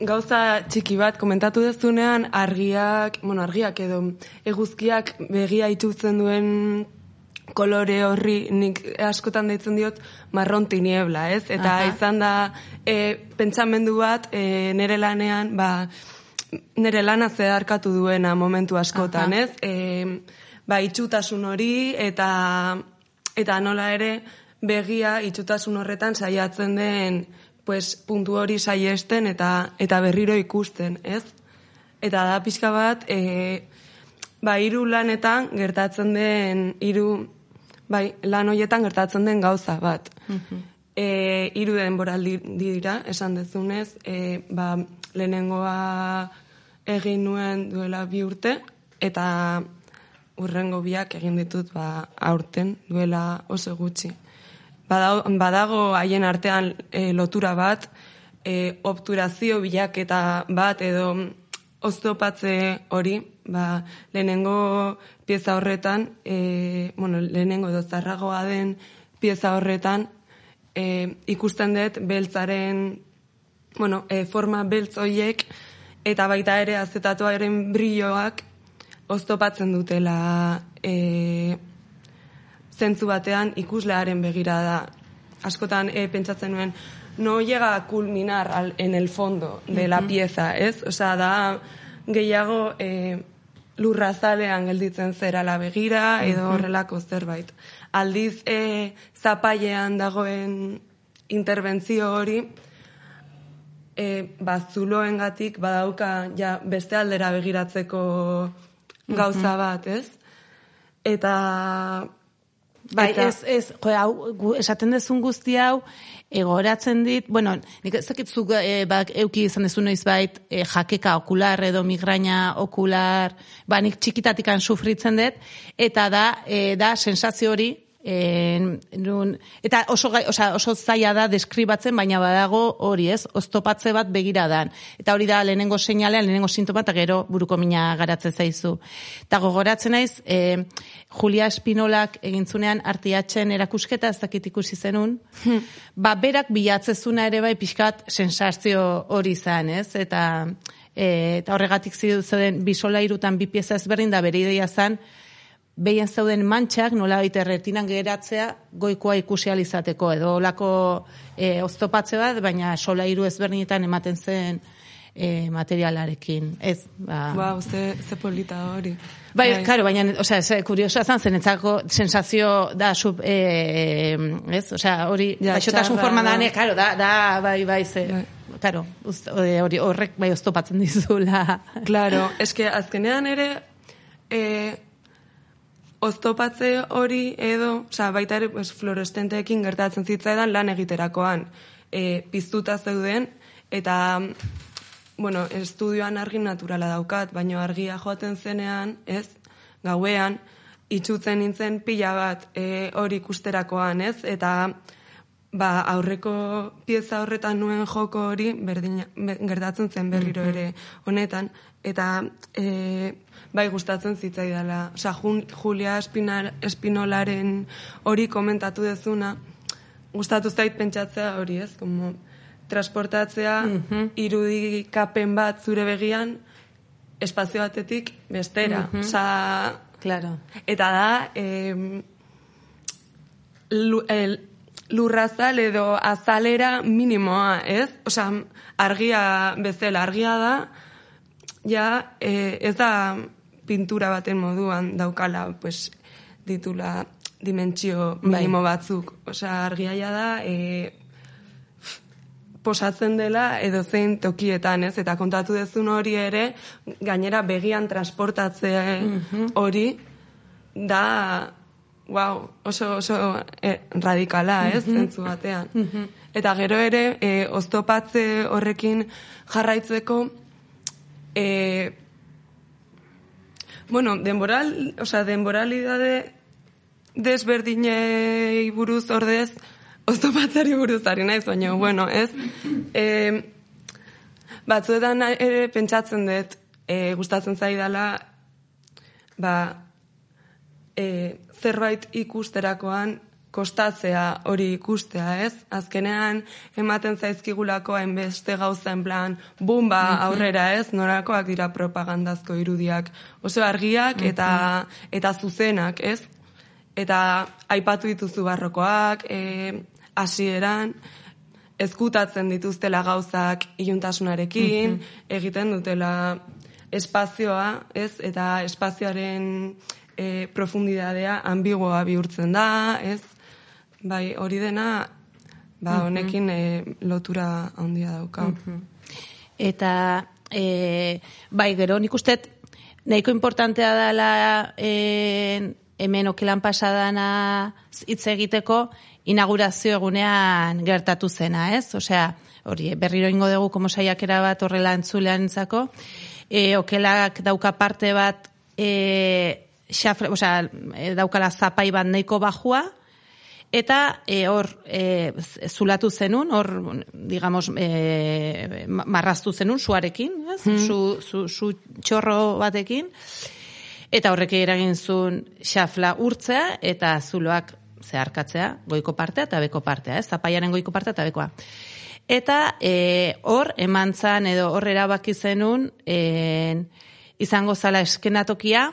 gauza txiki bat komentatu dezunean argiak bueno argiak edo eguzkiak begia itutzen duen kolore horri nik askotan deitzen diot marron tiniebla, ez? Eta Aha. izan da e, pentsamendu bat e, nere lanean, ba, nere lana zeharkatu duena momentu askotan, ez? E, ba, itxutasun hori eta eta nola ere begia itxutasun horretan saiatzen den pues, puntu hori saiesten eta eta berriro ikusten, ez? Eta da pixka bat, e, ba, iru lanetan gertatzen den, iru Bai, lan hoietan gertatzen den gauza bat. Mm e, iru denboraldi dira, esan dezunez, e, ba, lehenengoa egin nuen duela bi urte, eta urrengo biak egin ditut ba, aurten duela oso gutxi. Badago haien artean e, lotura bat, e, obturazio bilaketa bat edo oztopatze hori, ba, lehenengo pieza horretan, e, bueno, lehenengo edo zarragoa den pieza horretan, e, ikusten dut beltzaren, bueno, e, forma beltz hoiek, eta baita ere azetatuaren brilloak oztopatzen dutela e, zentzu batean ikuslearen begirada. Askotan e, pentsatzen nuen, no llega a culminar al, en el fondo de la pieza, ez? Osea, da gehiago e, lurrazalean gelditzen zera la begira edo horrelako zerbait. Aldiz e, zapailean dagoen interbentzio hori e, bazuloengatik badauka ja beste aldera begiratzeko gauza bat, ez? Eta Bai, eta- ez, ez, jo, hau, gu, esaten dezun guzti hau, egoratzen dit, bueno, nik ez dakit zuk e, bak, euki izan dezu noiz bait, e, jakeka okular edo migraina okular, ba, nik txikitatikan sufritzen dut, eta da, e, da, sensazio hori, en, nun, eta oso, osea, oso zaila da deskribatzen, baina badago hori ez, oztopatze bat begiradan. Eta hori da lehenengo seinalea, lehenengo sintoma, eta gero buruko mina garatzen zaizu. Eta gogoratzen naiz, e, Julia Espinolak egintzunean artiatzen erakusketa, ez dakit ikusi zenun, ba, berak bilatzezuna ere bai pixkat sensazio hori izan, ez? Eta, e, eta horregatik zidu zeuden bisola irutan bi pieza ezberdin da bere ideia zen, behien zeuden mantxak, nola baita erretinan geratzea, goikoa ikusi ahal izateko, edo olako e, oztopatze bat, baina sola hiru ezberdinetan ematen zen e, materialarekin. Ez, ba... Wow, ze, ze polita hori. Bai, claro, baina, o sea, ze kuriosoa zan, zenetzako sensazio da, sub, e, ez, o sea, hori, Ja, txarra forma da. da, ne, claro, da, da, bai, bai, ze, Bai. claro, uzt- hori, horrek bai oztopatzen dizula. Claro, eske azkenean ere e, oztopatze hori edo, osea, baita ere pues, fluorescenteekin gertatzen zitzaidan lan egiterakoan. E, piztuta zeuden eta bueno, estudioan argi naturala daukat, baino argia joaten zenean, ez, gauean, itxutzen nintzen pila bat e, hori ikusterakoan, ez, eta ba, aurreko pieza horretan nuen joko hori berdina, be- gertatzen zen berriro ere honetan, eta e, bai gustatzen zitzaidala. Jun, Julia Espinar, Espinolaren hori komentatu dezuna, gustatu zait pentsatzea hori ez, como transportatzea irudikapen bat zure begian espazio batetik bestera. Osea, Claro. Eta da, em, el, lurrazal edo azalera minimoa, ez? Osa, argia bezala, argia da, ja, e, ez da pintura baten moduan daukala, pues, ditula dimentsio minimo batzuk. Osa, argia ja da, e, posatzen dela edo zein tokietan, ez? Eta kontatu dezun hori ere, gainera begian transportatzea hori, da, wow, oso, oso eh, radikala, ez? Zentzu batean. Eta gero ere, eh, oztopatze horrekin jarraitzeko, eh, bueno, denboral, o sea, denboralidade desberdinei buruz ordez, oztopatzari buruz ari naiz, baina, bueno, ez? E, batzuetan ere pentsatzen dut, e, gustatzen zaidala, ba, e, zerbait ikusterakoan kostatzea hori ikustea, ez? Azkenean ematen zaizkigulako hainbeste gauza en plan, bumba aurrera, ez? Norakoak dira propagandazko irudiak. Oso argiak eta eta zuzenak, ez? Eta aipatu dituzu barrokoak, e, hasieran ezkutatzen dituztela gauzak iluntasunarekin, egiten dutela espazioa, ez? Eta espazioaren e, profundidadea ambigoa bihurtzen da, ez? Bai, hori dena, ba, honekin e, lotura handia dauka. Eta, e, bai, gero nik uste nahiko importantea dela e, hemen okelan pasadana hitz egiteko inaugurazio egunean gertatu zena, ez? Osea, hori, berriro ingo dugu como saiakera bat horrela entzulean entzako. E, okelak dauka parte bat e, xafre, osea, e, daukala zapai bat nahiko bajua, Eta e, hor e, zulatu zenun, hor, digamos, e, ma- marraztu zenun suarekin, ez? Su, su, su txorro batekin. Eta horrek eragin zuen xafla urtzea eta zuloak zeharkatzea, goiko partea eta beko partea, ez? Zapaiaren goiko partea eta bekoa. Eta e, hor, eman zan, edo hor erabaki zenun, en, izango zala eskenatokia,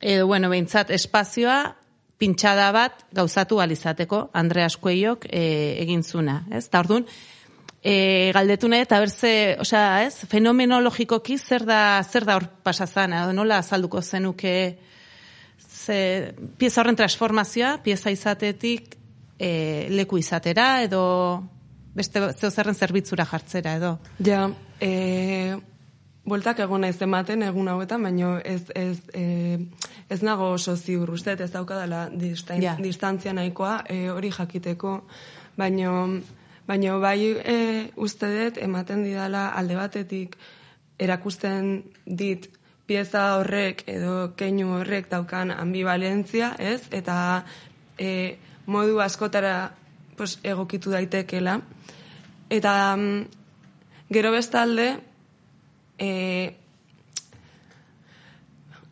edo, bueno, behintzat, espazioa, pintxada bat gauzatu alizateko, Andreas Kueiok e, egin zuna, ez? Ta orduan, e, galdetu nahi, eta berze, osea, ez, fenomenologikoki zer da, zer da hor pasazan, edo nola azalduko zenuke, ze, pieza horren transformazioa, pieza izatetik e, leku izatera, edo beste zeo zerren zerbitzura jartzera, edo. Ja, e, bueltak egon naiz ematen egun hauetan, baino ez, ez, e, ez nago oso ziur uste, ez daukadala distan, Ja. distantzia nahikoa e, hori jakiteko, baino, baino bai e, uste dut ematen didala alde batetik erakusten dit pieza horrek edo keinu horrek daukan ambivalentzia, ez? Eta e, modu askotara pues, egokitu daitekela. Eta mm, gero bestalde, e,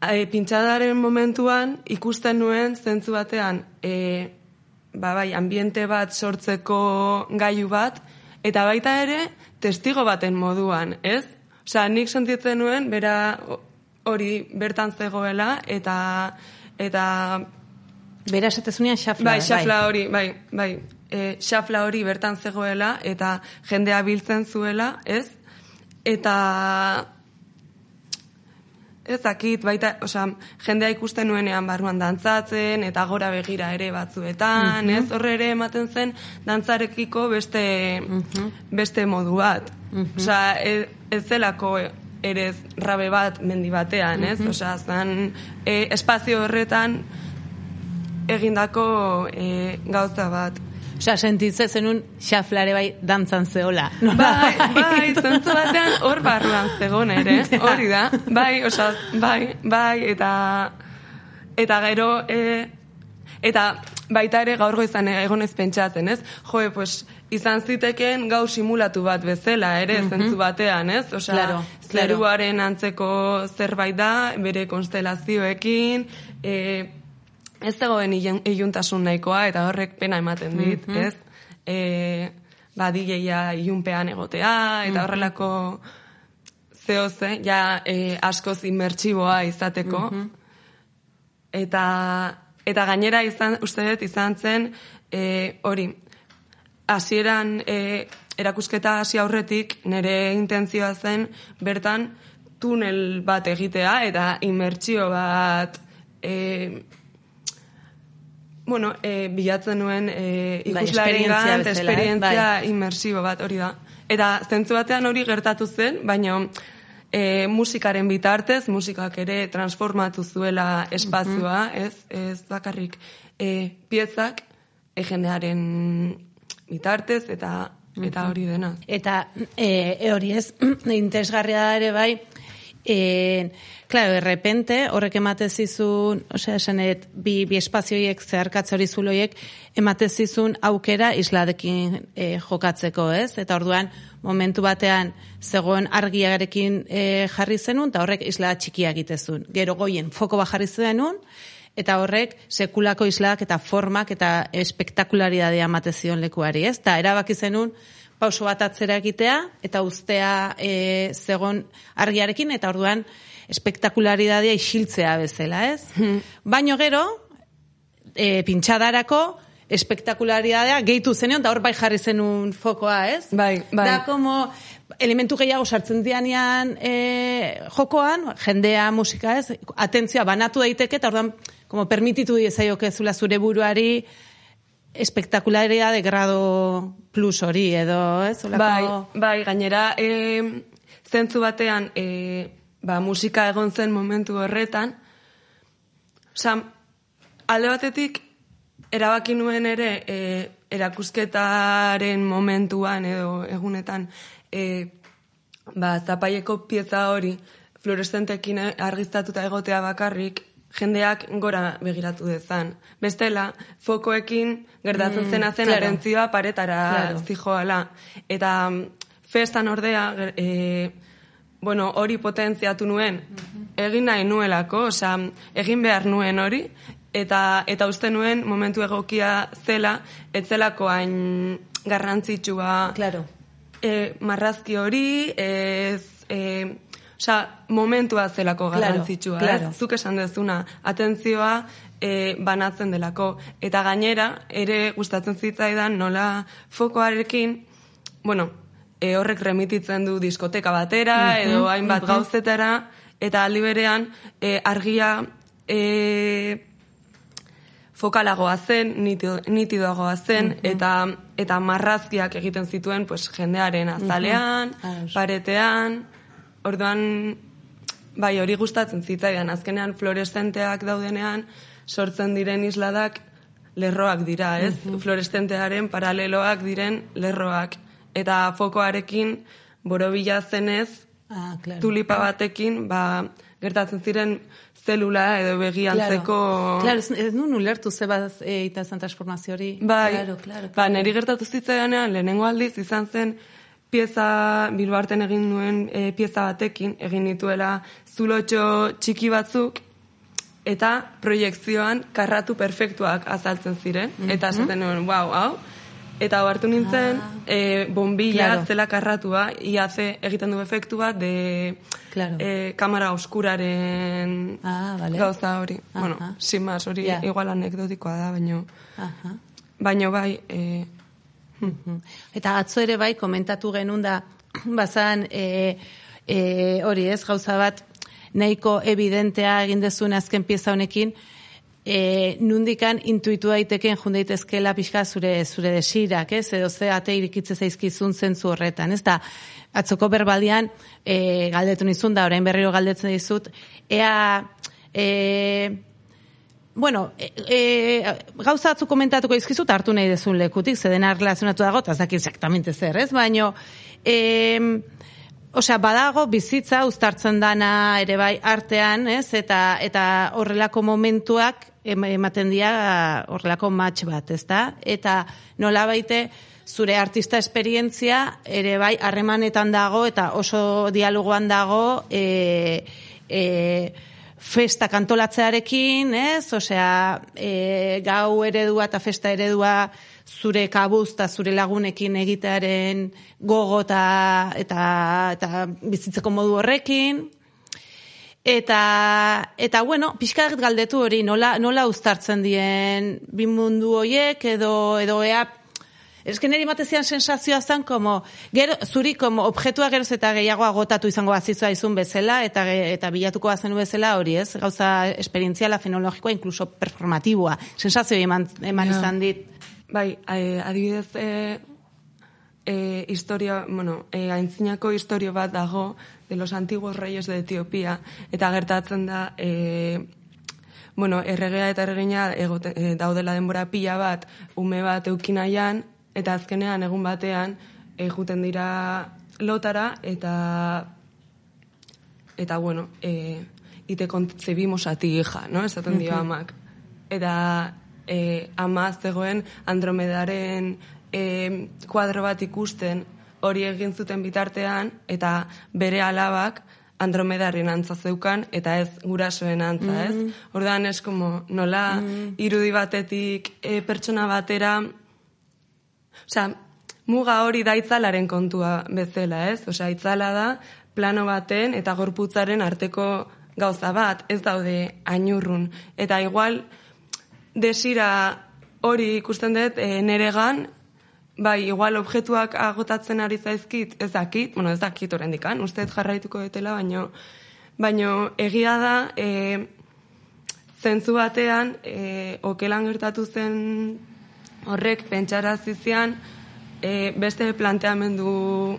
e, pintxadaren momentuan ikusten nuen zentzu batean e, ba, bai, ambiente bat sortzeko gailu bat, eta baita ere testigo baten moduan, ez? Osea, nik sentitzen nuen, bera hori bertan zegoela, eta eta Bera esatezunean xafla. bai, xafla hori, bai, bai, e, xafla hori bertan zegoela, eta jendea biltzen zuela, ez? Eta ez dakit, baita, osea, jendea ikusten nuenean barruan dantzatzen, eta gora begira ere batzuetan, ez? Horre ere ematen zen dantzarekiko beste, beste modu bat. Osea, ez, ez zelako ere rabe bat mendi batean, ez? Osea, zan e, espazio horretan egindako e, gauza bat. Osea, sentitze zenun xaflare bai dantzan zeola. Bai, bai, zentzu batean hor barruan zegon ere, *laughs* hori da. Bai, osea, bai, bai, eta eta gero e, eta baita ere gaur goizan egon ez pentsatzen, ez? Jo, pues, izan zitekeen gau simulatu bat bezala ere, zentzu batean, ez? Osea, Claro, claro. zeruaren antzeko zerbait da, bere konstelazioekin, e, ez dagoen ilun- iluntasun nahikoa, eta horrek pena ematen dit, ez? E, ba, DJa ilunpean egotea, eta horrelako zehoze, ja e, askoz inmertsiboa izateko. Eta, eta gainera izan, uste dut izan zen, e, hori, hasieran e, erakusketa hasi aurretik nire intentzioa zen bertan tunel bat egitea eta inmertsio bat e, bueno, e, bilatzen nuen e, Bai, ikuslaren esperientzia gant, bezala, eh? esperientzia Bai. inmersibo bat, hori da. Eta zentzu batean hori gertatu zen, baina e, musikaren bitartez, musikak ere transformatu zuela espazioa, ez, ez bakarrik e, piezak e, jendearen bitartez eta eta hori dena. Eta e, e hori ez, *clears throat* interesgarria da ere bai, e, claro, de repente, horrek emate zizun, osea, esanet, bi, bi espazioiek, zeharkatze hori zuloiek, emate zizun aukera isladekin e, jokatzeko, ez? Eta orduan, momentu batean, zegoen argiarekin e, jarri zenun, eta horrek isla txikia egitezun. Gero goien, foko bat jarri zenun, eta horrek sekulako islak eta formak eta espektakularidadea emate zion lekuari, ez? Ta erabaki zenun pauso bat atzera egitea eta ustea e, zegon argiarekin eta orduan espektakularidadea isiltzea bezala, ez? Baino gero, e, pintxadarako espektakularidadea gehitu zenion, eta hor bai jarri zenun fokoa, ez? Bai, bai. Da, como elementu gehiago sartzen dianean e, jokoan, jendea, musika, ez? Atentzioa banatu daiteke, eta orduan, como permititu diezaiokezula zure buruari espektakularia de grado plus hori, edo, ez? Olako- Bai, bai, gainera, e, zentzu batean, e, ba, musika egon zen momentu horretan, Osa, alde batetik, erabaki nuen ere, e, erakusketaren momentuan edo egunetan, e, ba, zapaieko pieza hori, fluorescentekin argiztatuta egotea bakarrik, jendeak gora begiratu dezan. Bestela, fokoekin gertatzen zena zen claro. atentzioa paretara Claro. zijoala. Eta mm, festan ordea, e, bueno, hori potentziatu nuen, egin nahi nuelako, osea, egin behar nuen hori, eta eta uste nuen momentu egokia zela, etzelako hain garrantzitsua Claro. e, marrazki hori, ez, e, Osea, momentua zelako Claro, garrantzitsua, claro. ez? Zuk esan dezuna, atentzioa e, banatzen delako. Eta gainera, ere gustatzen zitzaidan nola fokoarekin, bueno, e, horrek remititzen du diskoteka batera, edo hainbat gauzetara, eta aldi berean, e, argia e, fokalagoa zen, nitido- nitidoagoa zen, eta eta marrazkiak egiten zituen pues, jendearen azalean, Ados. paretean, orduan, bai, hori gustatzen zitzaidan, azkenean fluoreszenteak daudenean, sortzen diren isladak lerroak dira, ez? Fluoreszentearen paraleloak diren lerroak. Eta fokoarekin, borobila zenez, Ah, claro. tulipa batekin, ba, gertatzen ziren zelula edo begiantzeko... Claro, ez, ez nun ulertu ze bat e, ita zen transformazio hori. Bai, Claro, claro. ba, niri gertatu zitzaidanean, lehenengo aldiz izan zen pieza, bilbarten egin nuen e, pieza batekin, egin nituela zulotxo txiki batzuk, eta proiekzioan karratu perfektuak azaltzen ziren, eta esaten nuen, wow, hau, eta hartu nintzen, e, bombilla Claro. zela karratua, ia ze egiten du efektu bat de Claro. e, kamera oskuraren Ah, vale. gauza hori. Aha. Bueno, sin más, hori Ja. igual anekdotikoa da, baino... Aha. Baino bai, e. *laughs* Eta atzo ere bai komentatu genuen da *clears throat* bazan e, e, hori ez gauza bat nahiko evidentea egin dezuen azken pieza honekin e, nundikan intuitu daiteken jun daitezkela pixka zure zure desirak, ez? Edo ze ate irikitze zaizkizun zentzu horretan, ez da? Atzoko berbaldian e, galdetu nizun da, orain berriro galdetzen dizut, ea e, Bueno, e, e, gauza batzu komentatuko izkizut hartu nahi dezun lekutik, zeden relazionatu dago, eta ez dakit exactamente zer, ez? Baino, e, osea, badago bizitza uztartzen dana ere bai artean, ez? Eta, eta horrelako momentuak em- ematen dira horrelako match bat, ez da? Eta nola baite, zure artista esperientzia ere bai harremanetan dago eta oso dialogoan dago e, e, festa kantolatzearekin, ez? Osea, e, gau eredua eta festa eredua zure kabuz eta zure lagunekin egitearen gogo eta, eta, eta bizitzeko modu horrekin. Eta, eta bueno, pixka galdetu hori, nola, nola uztartzen dien bi mundu hoiek edo, edo ea Ez que niri matezian sensazioa zen, como, gero, zuri, como, objetua geroz eta gehiago agotatu izango bazizua izun bezala, eta, eta bilatuko bazen bezala hori, ez? Gauza esperientziala, fenologikoa, incluso performatiboa. Sensazio eman, eman izan dit. bai, e, adibidez, e, e, historia, bueno, e, aintzinako historio bat dago de los antiguos reyes de Etiopía, eta gertatzen da, e, bueno, erregea eta erregina egote, e, daudela denbora pila bat, ume bat eukinaian, eta azkenean egun batean, e, juten dira lotara, eta eta bueno, eh, y te concebimos a ti, hija, ¿no? Esaten dio amak. Eta eh, ama zegoen Andromedaren eh, kuadro bat ikusten hori egin zuten bitartean, eta bere alabak Andromedaren antza zeukan, eta ez gurasoen antza, ez? Ordan es como nola irudi batetik eh, pertsona batera Osea, muga hori da itzalaren kontua bezala, ez? Osea, itzala da plano baten eta gorputzaren arteko gauza bat, ez daude ainurrun. Eta igual, desira hori ikusten dut e, neregan, bai, igual objektuak agotatzen ari zaizkit, ez dakit, bueno, ez dakit orendikan, uste jarraituko dutela, baino, baino egia da, e, zentzu batean, e, okelan gertatu zen horrek pentsarazi zian e, beste planteamendu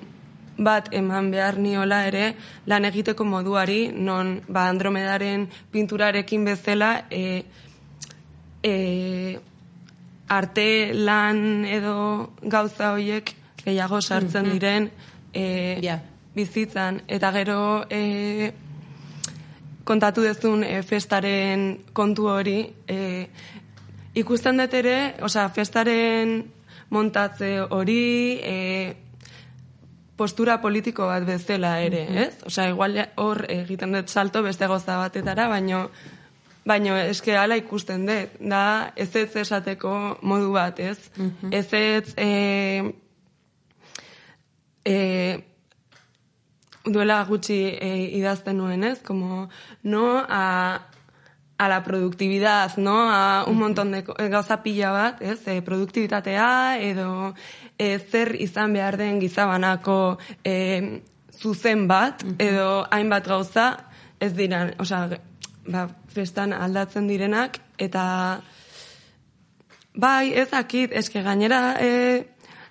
bat eman behar niola ere lan egiteko moduari, non ba Andromedaren pinturarekin bezala e, e, arte lan edo gauza hoiek gehiago sartzen diren e, bizitzan. Eta gero e, kontatu dezun e, festaren kontu hori, e, ikusten dut ere, osea, festaren montatze hori, e, postura politiko bat bezala ere, ez? Osea, igual hor egiten dut salto beste goza batetara, baino baino eske hala ikusten dut, da ez ez esateko modu bat, ez? Ez ez e, e, duela gutxi e, idazten nuen, ez? Como, no a, a la productividad, no? A un montón de gauza pila bat, ez? E, produktibitatea edo e, zer izan behar den gizabanako e, zuzen bat, edo hainbat gauza, ez dira, osea, ba, festan aldatzen direnak, eta bai, ez akit, eske gainera e,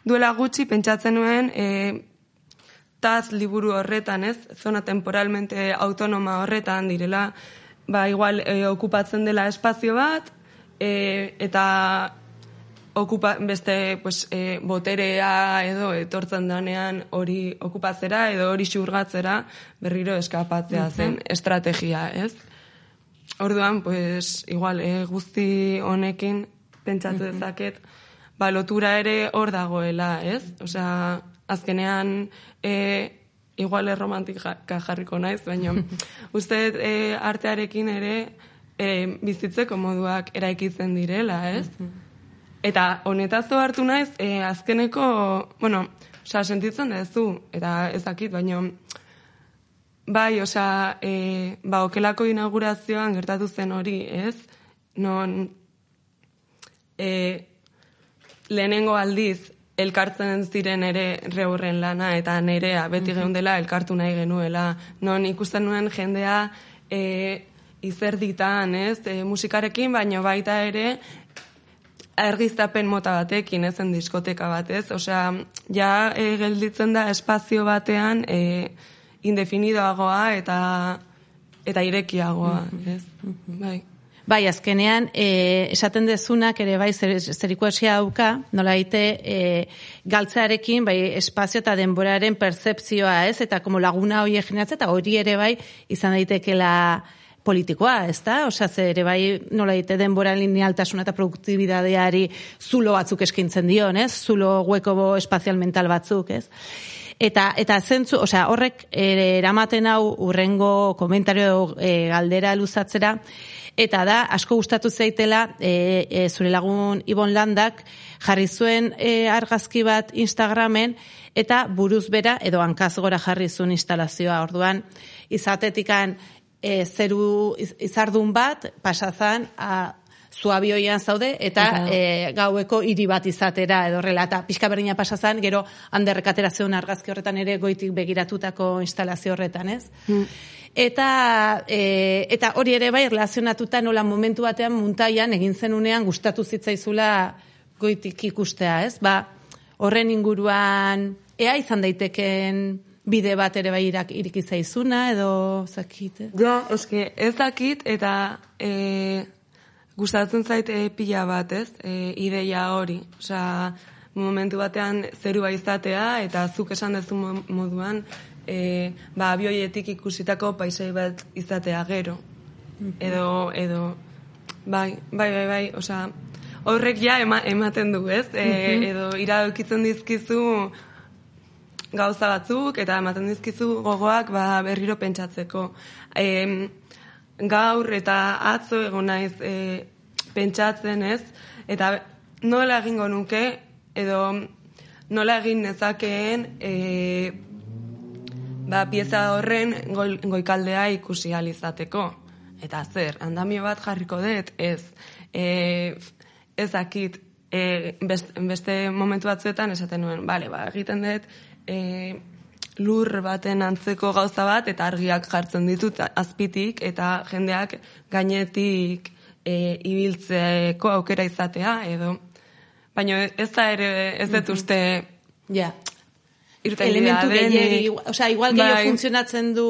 duela gutxi pentsatzen nuen, e, taz liburu horretan, ez? Zona temporalmente autonoma horretan direla, ba, igual, e, okupatzen dela espazio bat, e, eta okupa, beste pues, e, boterea edo etortzen danean hori okupatzera edo hori xurgatzera berriro eskapatzea zen estrategia, ez? Orduan, pues, igual, e, guzti honekin pentsatu dezaket, ba, lotura ere hor dagoela, ez? Osea, azkenean e, igual erromantika jarriko naiz, baina *laughs* uste e, artearekin ere e, bizitzeko moduak eraikitzen direla, ez? Eta honetazo hartu naiz, e, azkeneko, bueno, osea, sentitzen duzu, eta ezakit, baina bai, osea, e, ba, okelako inaugurazioan gertatu zen hori, ez? Non, e, lehenengo aldiz, elkartzen ziren ere reurren lana eta nerea beti geundela elkartu nahi genuela. Non ikusten nuen jendea e, izerditan, ez, e, musikarekin, baino baita ere argiztapen mota batekin, ezen diskoteka batez. Osea, ja e, gelditzen da espazio batean e, indefinidoagoa eta eta irekiagoa, ez? Bai. Bai, azkenean, e, esaten dezunak ere bai zer, zerikuasia dauka, nola ite, e, galtzearekin, bai, espazio eta denboraren percepzioa, ez? Eta como laguna hori generatzen, eta hori ere bai, izan daitekela politikoa, ez da? Osea, ze ere bai, nola ite, denbora linealtasuna eta produktibidadeari zulo batzuk eskintzen dion, ez? Zulo hueko espazial mental batzuk, ez? Eta, eta zentzu, osea, horrek eramaten hau urrengo komentario e, galdera luzatzera, eta da asko gustatu zaitela e, e, zure lagun Ibon Landak jarri zuen e, argazki bat Instagramen eta buruz bera edo hankaz gora jarri zuen instalazioa. Orduan izatetikan e, zeru izardun bat pasazan a zuabioian zaude eta e, gaueko hiri bat izatera edo horrela. Eta pixka berdina pasazan gero handerrekatera zeun argazki horretan ere goitik begiratutako instalazio horretan ez? Mm. Eta e, eta hori ere bai relazionatuta nola momentu batean muntaian egin zenunean gustatu zitzaizula goitik ikustea ez ba horren inguruan ea izan daiteken bide bat ere bai irak iriki zaizuna edo zakit. Ja, eske ez dakit eta eh gustatzen zaite pila bat, ez? E, ideia hori. Osea, momentu batean zerua izatea eta zuk esan duzu moduan e, ba, abioietik ikusitako paisai bat izatea gero. Edo, edo, bai, bai, bai, bai, osea, horrek ja ematen du, ez? E, edo iradokitzen dizkizu gauza batzuk eta ematen dizkizu gogoak ba, berriro pentsatzeko. E, gaur eta atzo egon naiz e, pentsatzen ez, eta nola egingo nuke, edo nola egin nezakeen e, ba, pieza horren goi, goikaldea ikusi alizateko. Eta zer, andamio bat jarriko dut, ez, e, ez akit, e, beste, momentu batzuetan esaten nuen, bale, ba, egiten dut, e, lur baten antzeko gauza bat eta argiak jartzen ditut azpitik eta jendeak gainetik e, ibiltzeko aukera izatea edo. Baina ez da ere ez dut uste ja elementu gehiagi, osea, igual gehiago bai. funtzionatzen du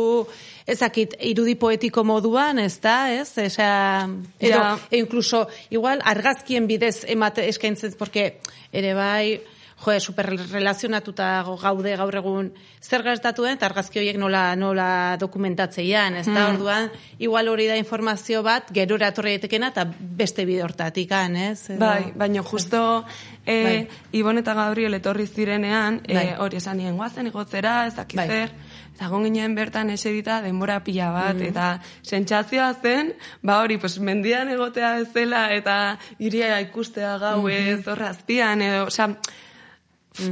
ezakit irudi poetiko moduan, ez da, ez? Osea, edo, e incluso, igual, argazkien bidez emate eskaintzen, porque ere bai, jo, super relazionatuta gaude gaur egun zer gaztatuen, eta argazki horiek nola, nola dokumentatzeian, ez da, mm. orduan, igual hori da informazio bat, gero eratorri etekena, eta beste bide hortatik, ez? Bai, baina justo e, bai. Ibon eta Gabriel etorri zirenean, e, bai. hori esan nien guazen igotzera, ez dakizer, bai. Zagon ginen bertan esedita denbora pila bat, mm. eta sentsazioa zen, ba hori, pues, mendian egotea ezela, eta iria ikustea gau mm-hmm. ez, mm -hmm. horrazpian, edo, oza,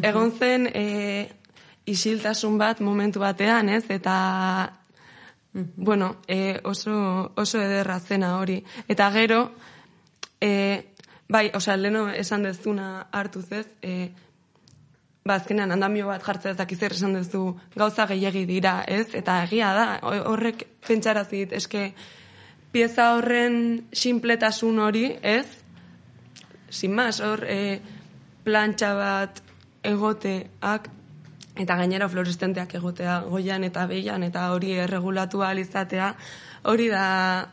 egon zen e, isiltasun bat momentu batean, ez? Eta, bueno, e, oso, oso ederra zena hori. Eta gero, e, bai, osea, leno esan dezuna hartuz ez, e, ba, azkenean andamio bat jartzea ez dakizer esan duzu gauza gehiegi dira, ez? Eta egia da, horrek pentsarazit, eske pieza horren sinpletasun hori, ez? Sin más, hor, e, plantxa bat egoteak eta gainera fluorescenteak egotea goian eta beian eta hori erregulatu izatea hori da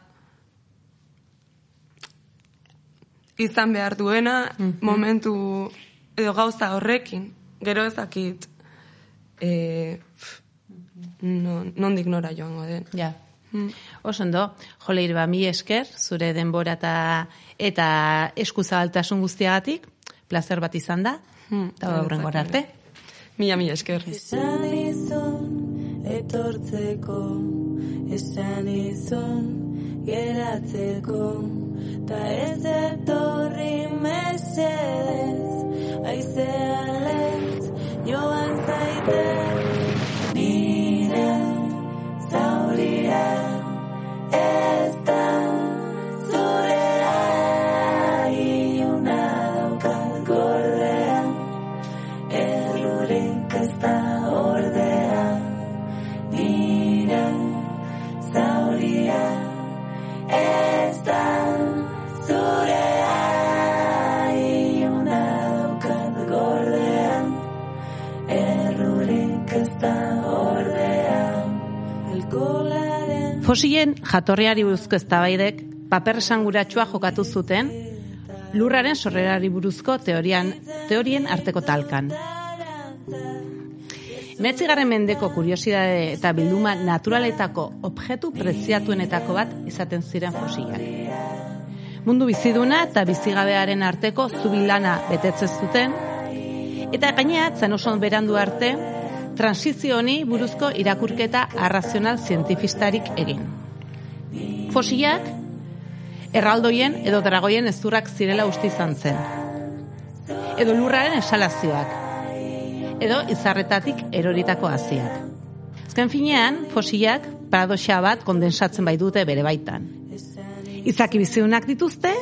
izan behar duena mhm. momentu edo gauza horrekin gero ezakit e, no, non dignora joango den ja. Mm. Osondo, joleir ba, mi esker, zure denbora eta, eta eskuzabaltasun guztiagatik, placer bat izan da, mm. eta mm. arte. Mila, mila esker. Esan izun etortzeko, esan izun geratzeko, ta ez etorri mesedez, aizean lez, joan zaite, nire zauria jatorriari buruzko eztabaidek paper esanguratsua jokatu zuten lurraren sorrerari buruzko teorian teorien arteko talkan. Metzigarren mendeko kuriosidade eta bilduma naturaletako objektu preziatuenetako bat izaten ziren fosilak. Mundu biziduna eta bizigabearen arteko zubilana betetzen zuten, eta gainea, zen oso berandu arte, transizio honi buruzko irakurketa arrazional zientifistarik egin. Fosilak, erraldoien edo dragoien ezurrak zirela uste izan zen. Edo lurraren esalazioak. Edo izarretatik eroritako haziak. Ezken finean, fosilak paradoxa bat kondensatzen bai dute bere baitan. Izaki biziunak dituzte,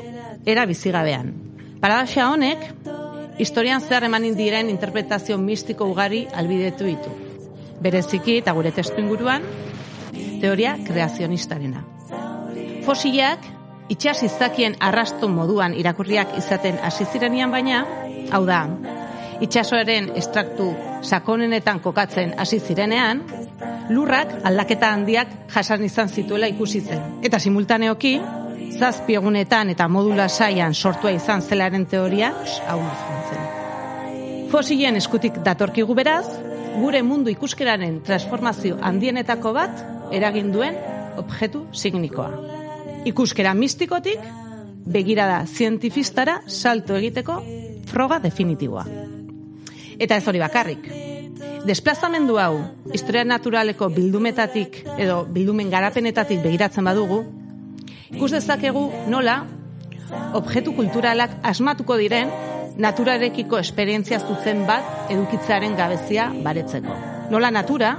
era bizigabean. Paradoxa honek, historian zehar emanin diren interpretazio mistiko ugari albidetu ditu. Bereziki eta gure testu inguruan, teoria kreazionistarena. Fosilak, itxas izakien arrasto moduan irakurriak izaten hasi zirenian baina, hau da, itxasoaren estraktu sakonenetan kokatzen hasi zirenean, lurrak aldaketa handiak jasan izan zituela ikusi zen. Eta simultaneoki, zazpi egunetan eta modula saian sortua izan zelaren teoria, hau zen. Fosilen eskutik datorkigu beraz, gure mundu ikuskeraren transformazio handienetako bat eragin duen objektu signikoa. Ikuskera mistikotik, begirada zientifistara salto egiteko froga definitiboa. Eta ez hori bakarrik. Desplazamendu hau, historia naturaleko bildumetatik edo bildumen garapenetatik begiratzen badugu, ikus dezakegu nola objektu kulturalak asmatuko diren naturarekiko esperientzia zuzen bat edukitzearen gabezia baretzeko. Nola natura,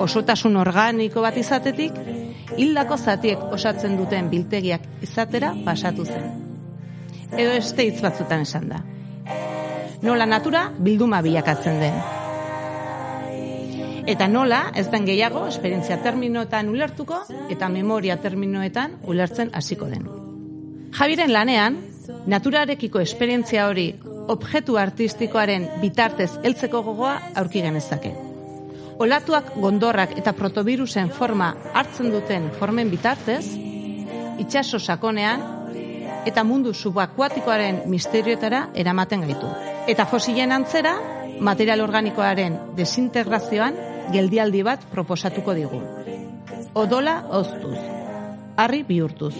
osotasun organiko bat izatetik, hildako zatiek osatzen duten biltegiak izatera pasatu zen. Edo este hitz batzutan esan da. Nola natura bilduma bilakatzen den. Eta nola, ez den gehiago, esperientzia terminoetan ulertuko eta memoria terminoetan ulertzen hasiko den. Javiren lanean, naturarekiko esperientzia hori objektu artistikoaren bitartez heltzeko gogoa aurki genezake. Olatuak gondorrak eta protobirusen forma hartzen duten formen bitartez, itxaso sakonean eta mundu subakuatikoaren misterioetara eramaten gaitu. Eta fosilen antzera, material organikoaren desintegrazioan geldialdi bat proposatuko digu. Odola oztuz, harri bihurtuz.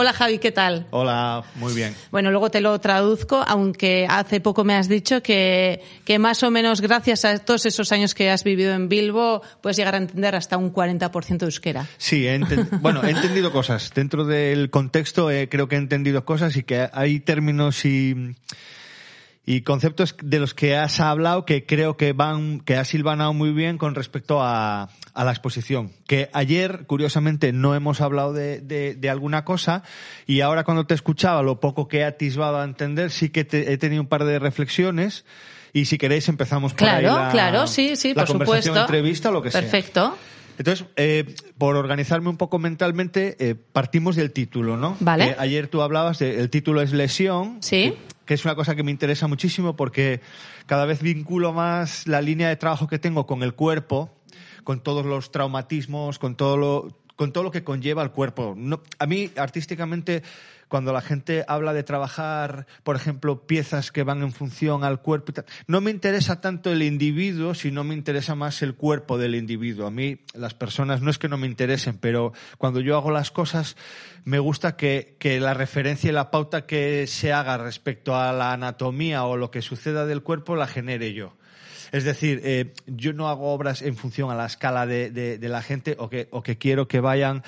Hola Javi, ¿qué tal? Hola, muy bien. Bueno, luego te lo traduzco, aunque hace poco me has dicho que, que más o menos gracias a todos esos años que has vivido en Bilbo puedes llegar a entender hasta un 40% de euskera. Sí, he *laughs* bueno, he entendido cosas. Dentro del contexto eh, creo que he entendido cosas y que hay términos y y conceptos de los que has hablado que creo que van, que has hilvanado muy bien con respecto a, a la exposición. Que ayer, curiosamente, no hemos hablado de, de, de alguna cosa y ahora cuando te escuchaba, lo poco que he atisbado a entender, sí que te- he tenido un par de reflexiones y si queréis empezamos por ahí Claro, la, claro, sí, sí, la por conversación, supuesto. entrevista lo que sea. Perfecto. Entonces, eh, por organizarme un poco mentalmente, eh, partimos del título, ¿no? Vale. Eh, ayer tú hablabas de, el título es Lesión. Sí. Que, es una cosa que me interesa muchísimo porque cada vez vinculo más la línea de trabajo que tengo con el cuerpo, con todos los traumatismos, con todo lo, con todo lo que conlleva el cuerpo. A mí, artísticamente, cuando la gente habla de trabajar, por ejemplo, piezas que van en función al cuerpo, y tal, no me interesa tanto el individuo, sino me interesa más el cuerpo del individuo. A mí, las personas no es que no me interesen, pero cuando yo hago las cosas, me gusta que, que la referencia y la pauta que se haga respecto a la anatomía o lo que suceda del cuerpo la genere yo. Es decir, eh, yo no hago obras en función a la escala de, de- de la gente o que, o que quiero que vayan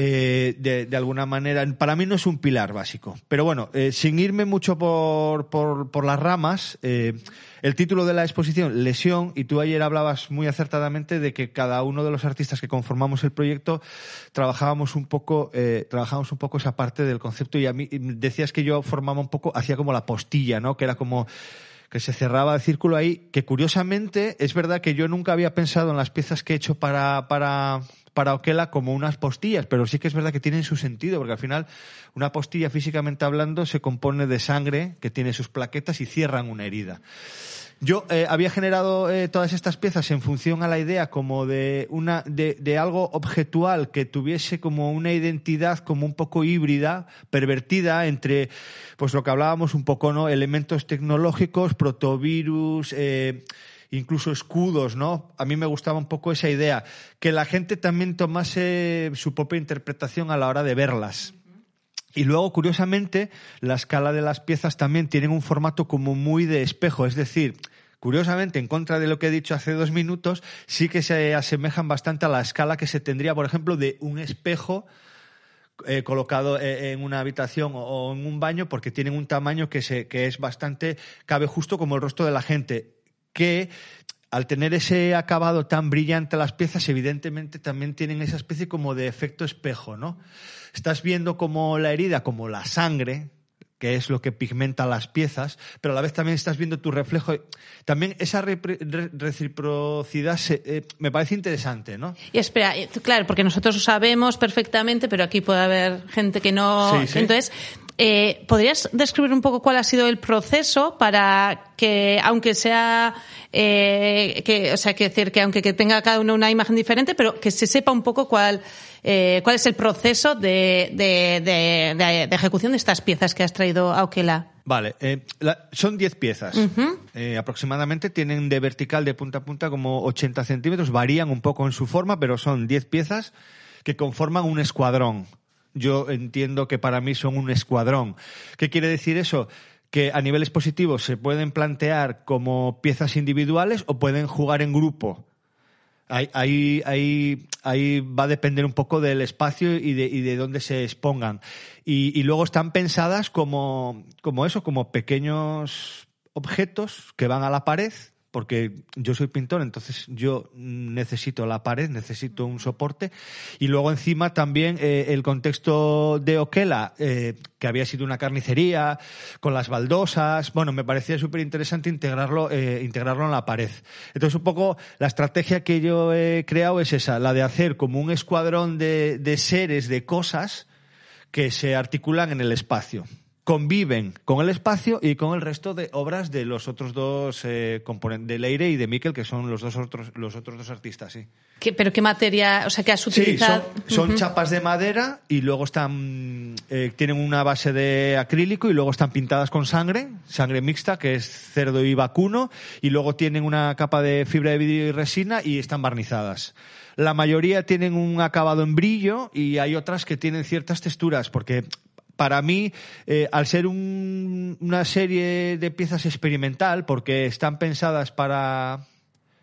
eh, de, alguna manera. Para mí no es un pilar básico. Pero bueno, eh, sin irme mucho por, por, las ramas, eh, el título de la exposición, Lesión, y tú ayer hablabas muy acertadamente de que cada uno de los artistas que conformamos el proyecto trabajábamos un poco, trabajábamos un poco esa parte del concepto y a mí decías que yo formaba un poco, hacía como la postilla, ¿no? Que era como que se cerraba el círculo ahí, que curiosamente es verdad que yo nunca había pensado en las piezas que he hecho para, para, para Oquela como unas postillas, pero sí que es verdad que tienen su sentido, porque al final una postilla físicamente hablando se compone de sangre que tiene sus plaquetas y cierran una herida. Yo eh, había generado eh, todas estas piezas en función a la idea como de una de, de algo objetual que tuviese como una identidad como un poco híbrida, pervertida entre pues lo que hablábamos un poco, ¿no? Elementos tecnológicos, protovirus, eh, incluso escudos, ¿no? A mí me gustaba un poco esa idea, que la gente también tomase su propia interpretación a la hora de verlas. Y luego, curiosamente, la escala de las piezas también tienen un formato como muy de espejo, es decir, curiosamente, en contra de lo que he dicho hace dos minutos, sí que se asemejan bastante a la escala que se tendría, por ejemplo, de un espejo eh, colocado eh, en una habitación o, o en un baño, porque tienen un tamaño que, se, que es bastante, cabe justo como el rostro de la gente, que al tener ese acabado tan brillante las piezas, evidentemente también tienen esa especie como de efecto espejo, ¿no? Estás viendo como la herida, como la sangre, que es lo que pigmenta las piezas, pero a la vez también estás viendo tu reflejo. También esa re- reciprocidad se- eh, me parece interesante, ¿no? Y espera, eh, claro, porque nosotros lo sabemos perfectamente, pero aquí puede haber gente que no. Sí, sí. Entonces, eh, ¿podrías describir un poco cuál ha sido el proceso para que, aunque sea, eh, que, o sea, que decir que aunque que tenga cada uno una imagen diferente, pero que se sepa un poco cuál, eh, cuál es el proceso de, de, de- ejecución de estas piezas que has traído a Oquela? Vale, eh, la- son 10 piezas. Eh, aproximadamente tienen de vertical de punta a punta como 80 centímetros. Varían un poco en su forma, pero son 10 piezas que conforman un escuadrón. Yo entiendo que para mí son un escuadrón. ¿Qué quiere decir eso? Que a nivel expositivo se pueden plantear como piezas individuales o pueden jugar en grupo. Ahí, ahí, ahí, ahí va a depender un poco del espacio y de, y de dónde se expongan. Y, y luego están pensadas como, como eso, como pequeños objetos que van a la pared, porque yo soy pintor, entonces yo necesito la pared, necesito un soporte. Y luego encima también eh, el contexto de Oquela, eh, que había sido una carnicería, con las baldosas. Bueno, me parecía súper interesante integrarlo, eh, integrarlo en la pared. Entonces, un poco la estrategia que yo he creado es esa, la de hacer como un escuadrón de, de seres, de cosas que se articulan en el espacio. Conviven con el espacio y con el resto de obras de los otros dos eh, componentes, de Leire y de Miquel, que son los dos otros, los otros dos artistas, sí. ¿Qué- ¿Pero qué materia, o sea, que has Sí, utilizado? son, son chapas de madera y luego están eh, tienen una base de acrílico y luego están pintadas con sangre, sangre mixta que es cerdo y vacuno y luego tienen una capa de fibra de vidrio y resina y están barnizadas. La mayoría tienen un acabado en brillo y hay otras que tienen ciertas texturas porque para mí, eh, al ser un- una serie de piezas experimental, porque están pensadas para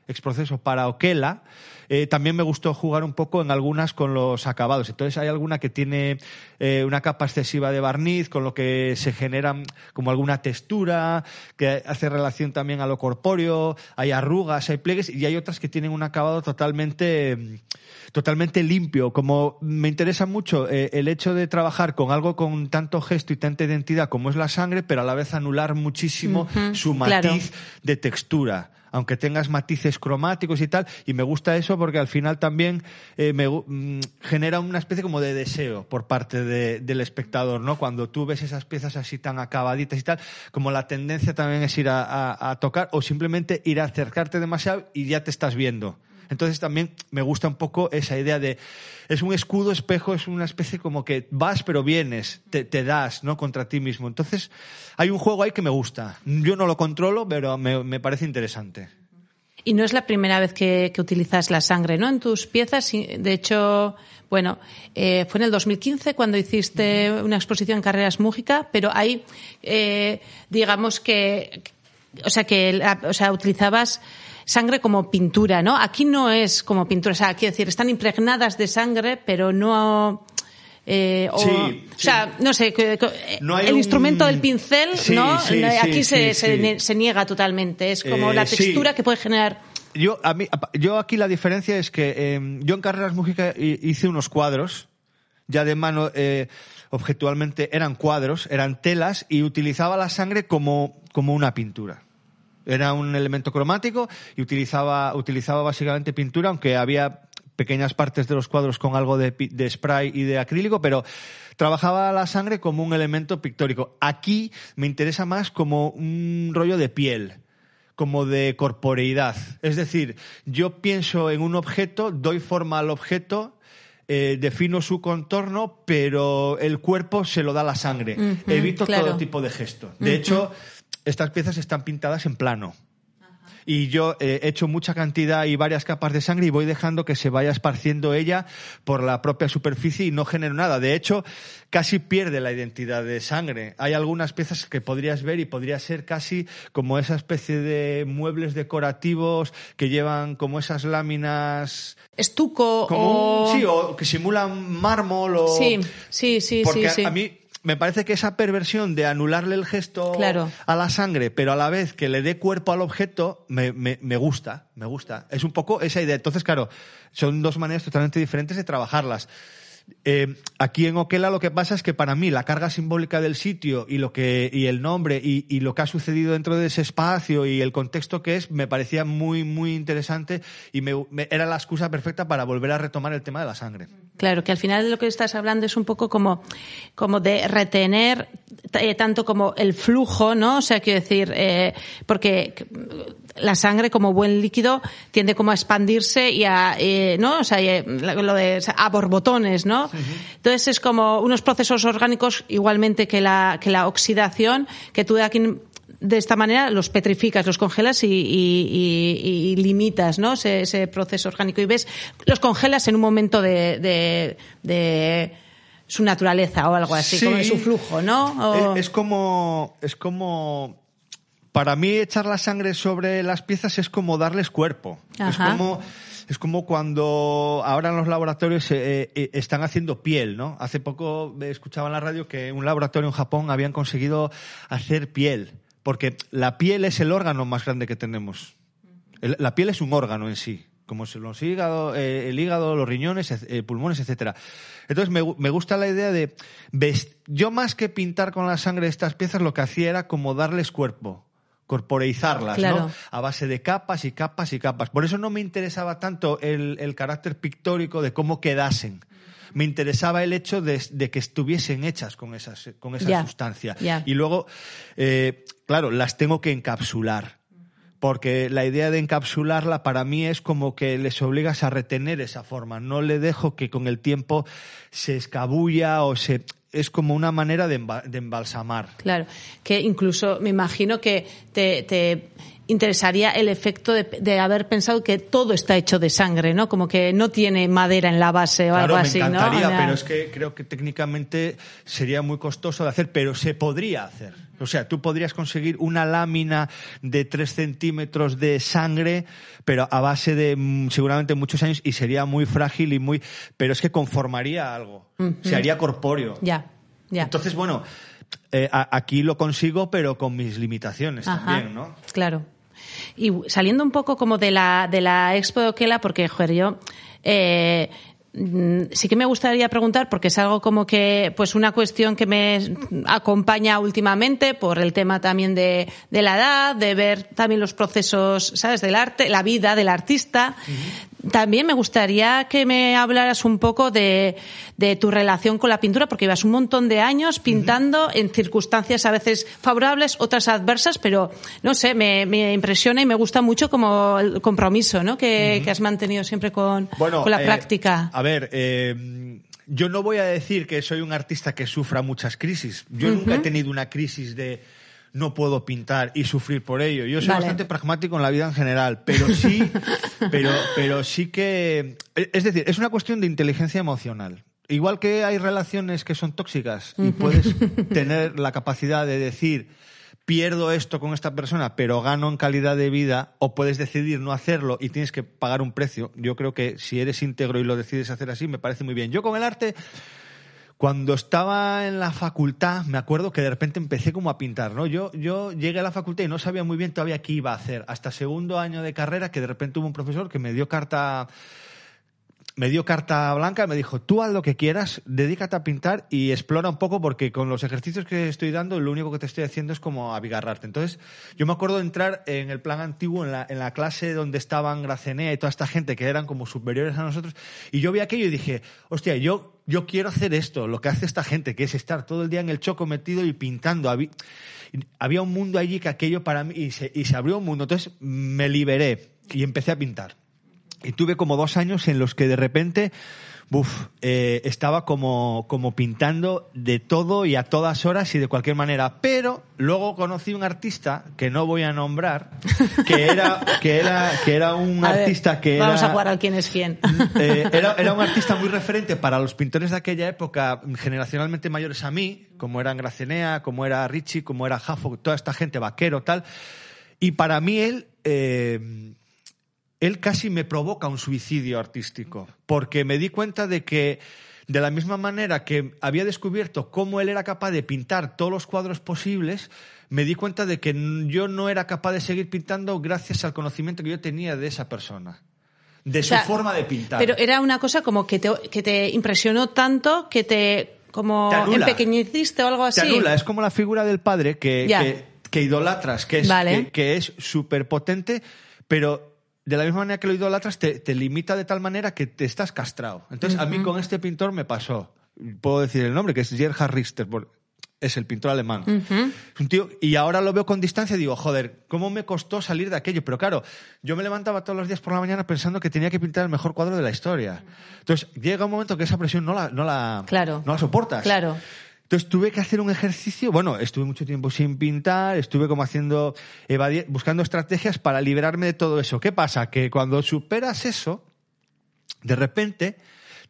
exproceso para Oquela, eh, también me gustó jugar un poco en algunas con los acabados. Entonces hay alguna que tiene eh, una capa excesiva de barniz, con lo que se genera como alguna textura, que hace relación también a lo corpóreo, hay arrugas, hay pliegues, y hay otras que tienen un acabado totalmente, totalmente limpio. Como me interesa mucho eh, el hecho de trabajar con algo con tanto gesto y tanta identidad como es la sangre, pero a la vez anular muchísimo su matiz claro. de textura aunque tengas matices cromáticos y tal, y me gusta eso porque al final también eh, me mm, genera una especie como de deseo por parte de- del espectador, ¿no? Cuando tú ves esas piezas así tan acabaditas y tal, como la tendencia también es ir a, a- a tocar o simplemente ir a acercarte demasiado y ya te estás viendo. Entonces también me gusta un poco esa idea de es un escudo espejo, es una especie como que vas pero vienes, te, das, ¿no? Contra ti mismo. Entonces hay un juego ahí que me gusta. Yo no lo controlo, pero me, me parece interesante. Y no es la primera vez que, utilizas la sangre, ¿no? En tus piezas. De hecho, bueno, eh, fue en el 2015 cuando hiciste una exposición en Carreras Mújica, pero ahí, eh, digamos que, o sea, que, o sea, utilizabas sangre como pintura, ¿no? Aquí no es como pintura, o sea, quiero decir, están impregnadas de sangre, pero no. eh, o, Sí, o sea, no sé, que- que- No el un- instrumento del pincel, Sí, ¿no? Aquí se, se niega totalmente. Es como Eh, la textura que puede generar. Yo, a mí, yo aquí la diferencia es que eh, yo en Carreras Mújica hi- hice unos cuadros, ya de mano, eh, objetualmente eran cuadros, eran telas, y utilizaba la sangre como, como una pintura. Era un elemento cromático y utilizaba, utilizaba básicamente pintura, aunque había pequeñas partes de los cuadros con algo de, de spray y de acrílico, pero trabajaba la sangre como un elemento pictórico. Aquí me interesa más como un rollo de piel como de corporeidad. Es decir, yo pienso en un objeto, doy forma al objeto, eh, defino su contorno, pero el cuerpo se lo da la sangre. Evito claro. todo tipo de gesto. De hecho, estas piezas están pintadas en plano. Y yo eh, he hecho mucha cantidad y varias capas de sangre y voy dejando que se vaya esparciendo ella por la propia superficie y no genero nada. De hecho, casi pierde la identidad de sangre. Hay algunas piezas que podrías ver y podría ser casi como esa especie de muebles decorativos que llevan como esas láminas Estuco como o... un- sí, o que simulan mármol o Sí, sí, sí, porque sí, sí. a mí me parece que esa perversión de anularle el gesto Claro. a la sangre, pero a la vez que le dé cuerpo al objeto, me, me- me gusta, me gusta. Es un poco esa idea. Entonces, claro, son dos maneras totalmente diferentes de trabajarlas. Eh, aquí en Oquela lo que pasa es que para mí la carga simbólica del sitio y lo que y el nombre y, y lo que ha sucedido dentro de ese espacio y el contexto que es me parecía muy muy interesante y me, me- era la excusa perfecta para volver a retomar el tema de la sangre. Claro, que al final de lo que estás hablando es un poco como, como de retener eh, tanto como el flujo, ¿no? O sea, quiero decir, eh, porque la sangre como buen líquido tiende como a expandirse y a, eh, ¿no? O sea, eh, lo de a borbotones, ¿no? Entonces es como unos procesos orgánicos igualmente que la, que la oxidación, que tú de aquí de esta manera los petrificas, los congelas y, y- y- y limitas ¿no? ese, ese proceso orgánico. Y ves, los congelas en un momento de, de- de su naturaleza o algo así, Sí. como de su flujo, ¿no? O- Es, es como es como para mí echar la sangre sobre las piezas es como darles cuerpo. Es como es como cuando ahora en los laboratorios eh, eh, están haciendo piel, ¿no? Hace poco eh, escuchaba en la radio que un laboratorio en Japón habían conseguido hacer piel, porque la piel es el órgano más grande que tenemos. El- la piel es un órgano en sí, como los hígado, eh, el hígado, los riñones, eh, pulmones, etcétera. Entonces me, me gusta la idea de yo más que pintar con la sangre estas piezas, lo que hacía era como darles cuerpo corporeizarlas, Claro. ¿no? A base de capas y capas y capas. Por eso no me interesaba tanto el, el carácter pictórico de cómo quedasen. Me interesaba el hecho de, de que estuviesen hechas con, esas, con esa sustancia. Y luego, eh, claro, las tengo que encapsular. Porque la idea de encapsularla para mí es como que les obligas a retener esa forma. No le dejo que con el tiempo se escabulla o se. Es como una manera de, emba- de embalsamar. Claro, que incluso me imagino que te, te interesaría el efecto de, de haber pensado que todo está hecho de sangre, ¿no? Como que no tiene madera en la base o Claro, algo me así, ¿no? encantaría, O sea, pero es que creo que técnicamente sería muy costoso de hacer, pero se podría hacer. O sea, tú podrías conseguir una lámina de 3 centímetros de sangre, pero a base de mm, seguramente muchos años y sería muy frágil y muy... Pero es que conformaría algo, se haría corpóreo. Ya, ya. Entonces, bueno, eh, aquí lo consigo, pero con mis limitaciones Ajá, también, ¿no? Claro. Y saliendo un poco como de la, de la Expo de Oquela, porque, joder, yo eh, sí que me gustaría preguntar, porque es algo como que, pues una cuestión que me acompaña últimamente por el tema también de, de la edad, de ver también los procesos, ¿sabes?, del arte, la vida del artista. También me gustaría que me hablaras un poco de, de tu relación con la pintura, porque llevas un montón de años pintando en circunstancias a veces favorables, otras adversas, pero no sé, me, me impresiona y me gusta mucho como el compromiso ¿no? que, que has mantenido siempre con, Bueno, con la eh, práctica. A ver, eh, yo no voy a decir que soy un artista que sufra muchas crisis. Yo nunca he tenido una crisis de no puedo pintar y sufrir por ello. Yo soy Vale. bastante pragmático en la vida en general, pero sí, *laughs* pero, pero sí que, es decir, es una cuestión de inteligencia emocional. Igual que hay relaciones que son tóxicas y puedes *laughs* tener la capacidad de decir pierdo esto con esta persona, pero gano en calidad de vida, o puedes decidir no hacerlo y tienes que pagar un precio. Yo creo que si eres íntegro y lo decides hacer así, me parece muy bien. Yo con el arte, cuando estaba en la facultad, me acuerdo que de repente empecé como a pintar, ¿no? Yo, yo llegué a la facultad y no sabía muy bien todavía qué iba a hacer. Hasta segundo año de carrera, que de repente hubo un profesor que me dio carta me dio carta blanca, me dijo, tú haz lo que quieras, dedícate a pintar y explora un poco porque con los ejercicios que estoy dando lo único que te estoy haciendo es como abigarrarte. Entonces, yo me acuerdo de entrar en el plan antiguo, en la, en la clase donde estaban Gracenea y toda esta gente que eran como superiores a nosotros, y yo vi aquello y dije, hostia, yo, yo quiero hacer esto, lo que hace esta gente, que es estar todo el día en el choco metido y pintando. Habí- Había un mundo allí que aquello para mí, y se, y se abrió un mundo. Entonces, me liberé y empecé a pintar. Y tuve como dos años en los que de repente, buf, eh, estaba como, como pintando de todo y a todas horas y de cualquier manera. Pero luego conocí un artista que no voy a nombrar, que era, que era, que era un A ver, artista que Vamos era, a jugar al quién es quién. eh, era, era un artista muy referente para los pintores de aquella época, generacionalmente mayores a mí, como eran Gracenea, como era Richie, como era Jaffo, toda esta gente, vaquero, tal. Y para mí él, eh, él casi me provoca un suicidio artístico, porque me di cuenta de que de la misma manera que había descubierto cómo él era capaz de pintar todos los cuadros posibles, me di cuenta de que yo no era capaz de seguir pintando gracias al conocimiento que yo tenía de esa persona, de su sea, forma de pintar. Pero era una cosa como que te, que te impresionó tanto que te como Te empequeñeciste o algo así. Te anula, es como la figura del padre que, que, que idolatras, que es Vale. que, que es súper potente, pero de la misma manera que lo idolatras, te, te limita de tal manera que te estás castrado. Entonces, a mí con este pintor me pasó, puedo decir el nombre, que es Gerhard Richter, es el pintor alemán. Es un tío, y ahora lo veo con distancia y digo, joder, ¿cómo me costó salir de aquello? Pero claro, yo me levantaba todos los días por la mañana pensando que tenía que pintar el mejor cuadro de la historia. Entonces, llega un momento que esa presión no la, no la, Claro. no la soportas. Claro. Entonces tuve que hacer un ejercicio, bueno, estuve mucho tiempo sin pintar, estuve como haciendo, buscando estrategias para liberarme de todo eso. ¿Qué pasa? Que cuando superas eso, de repente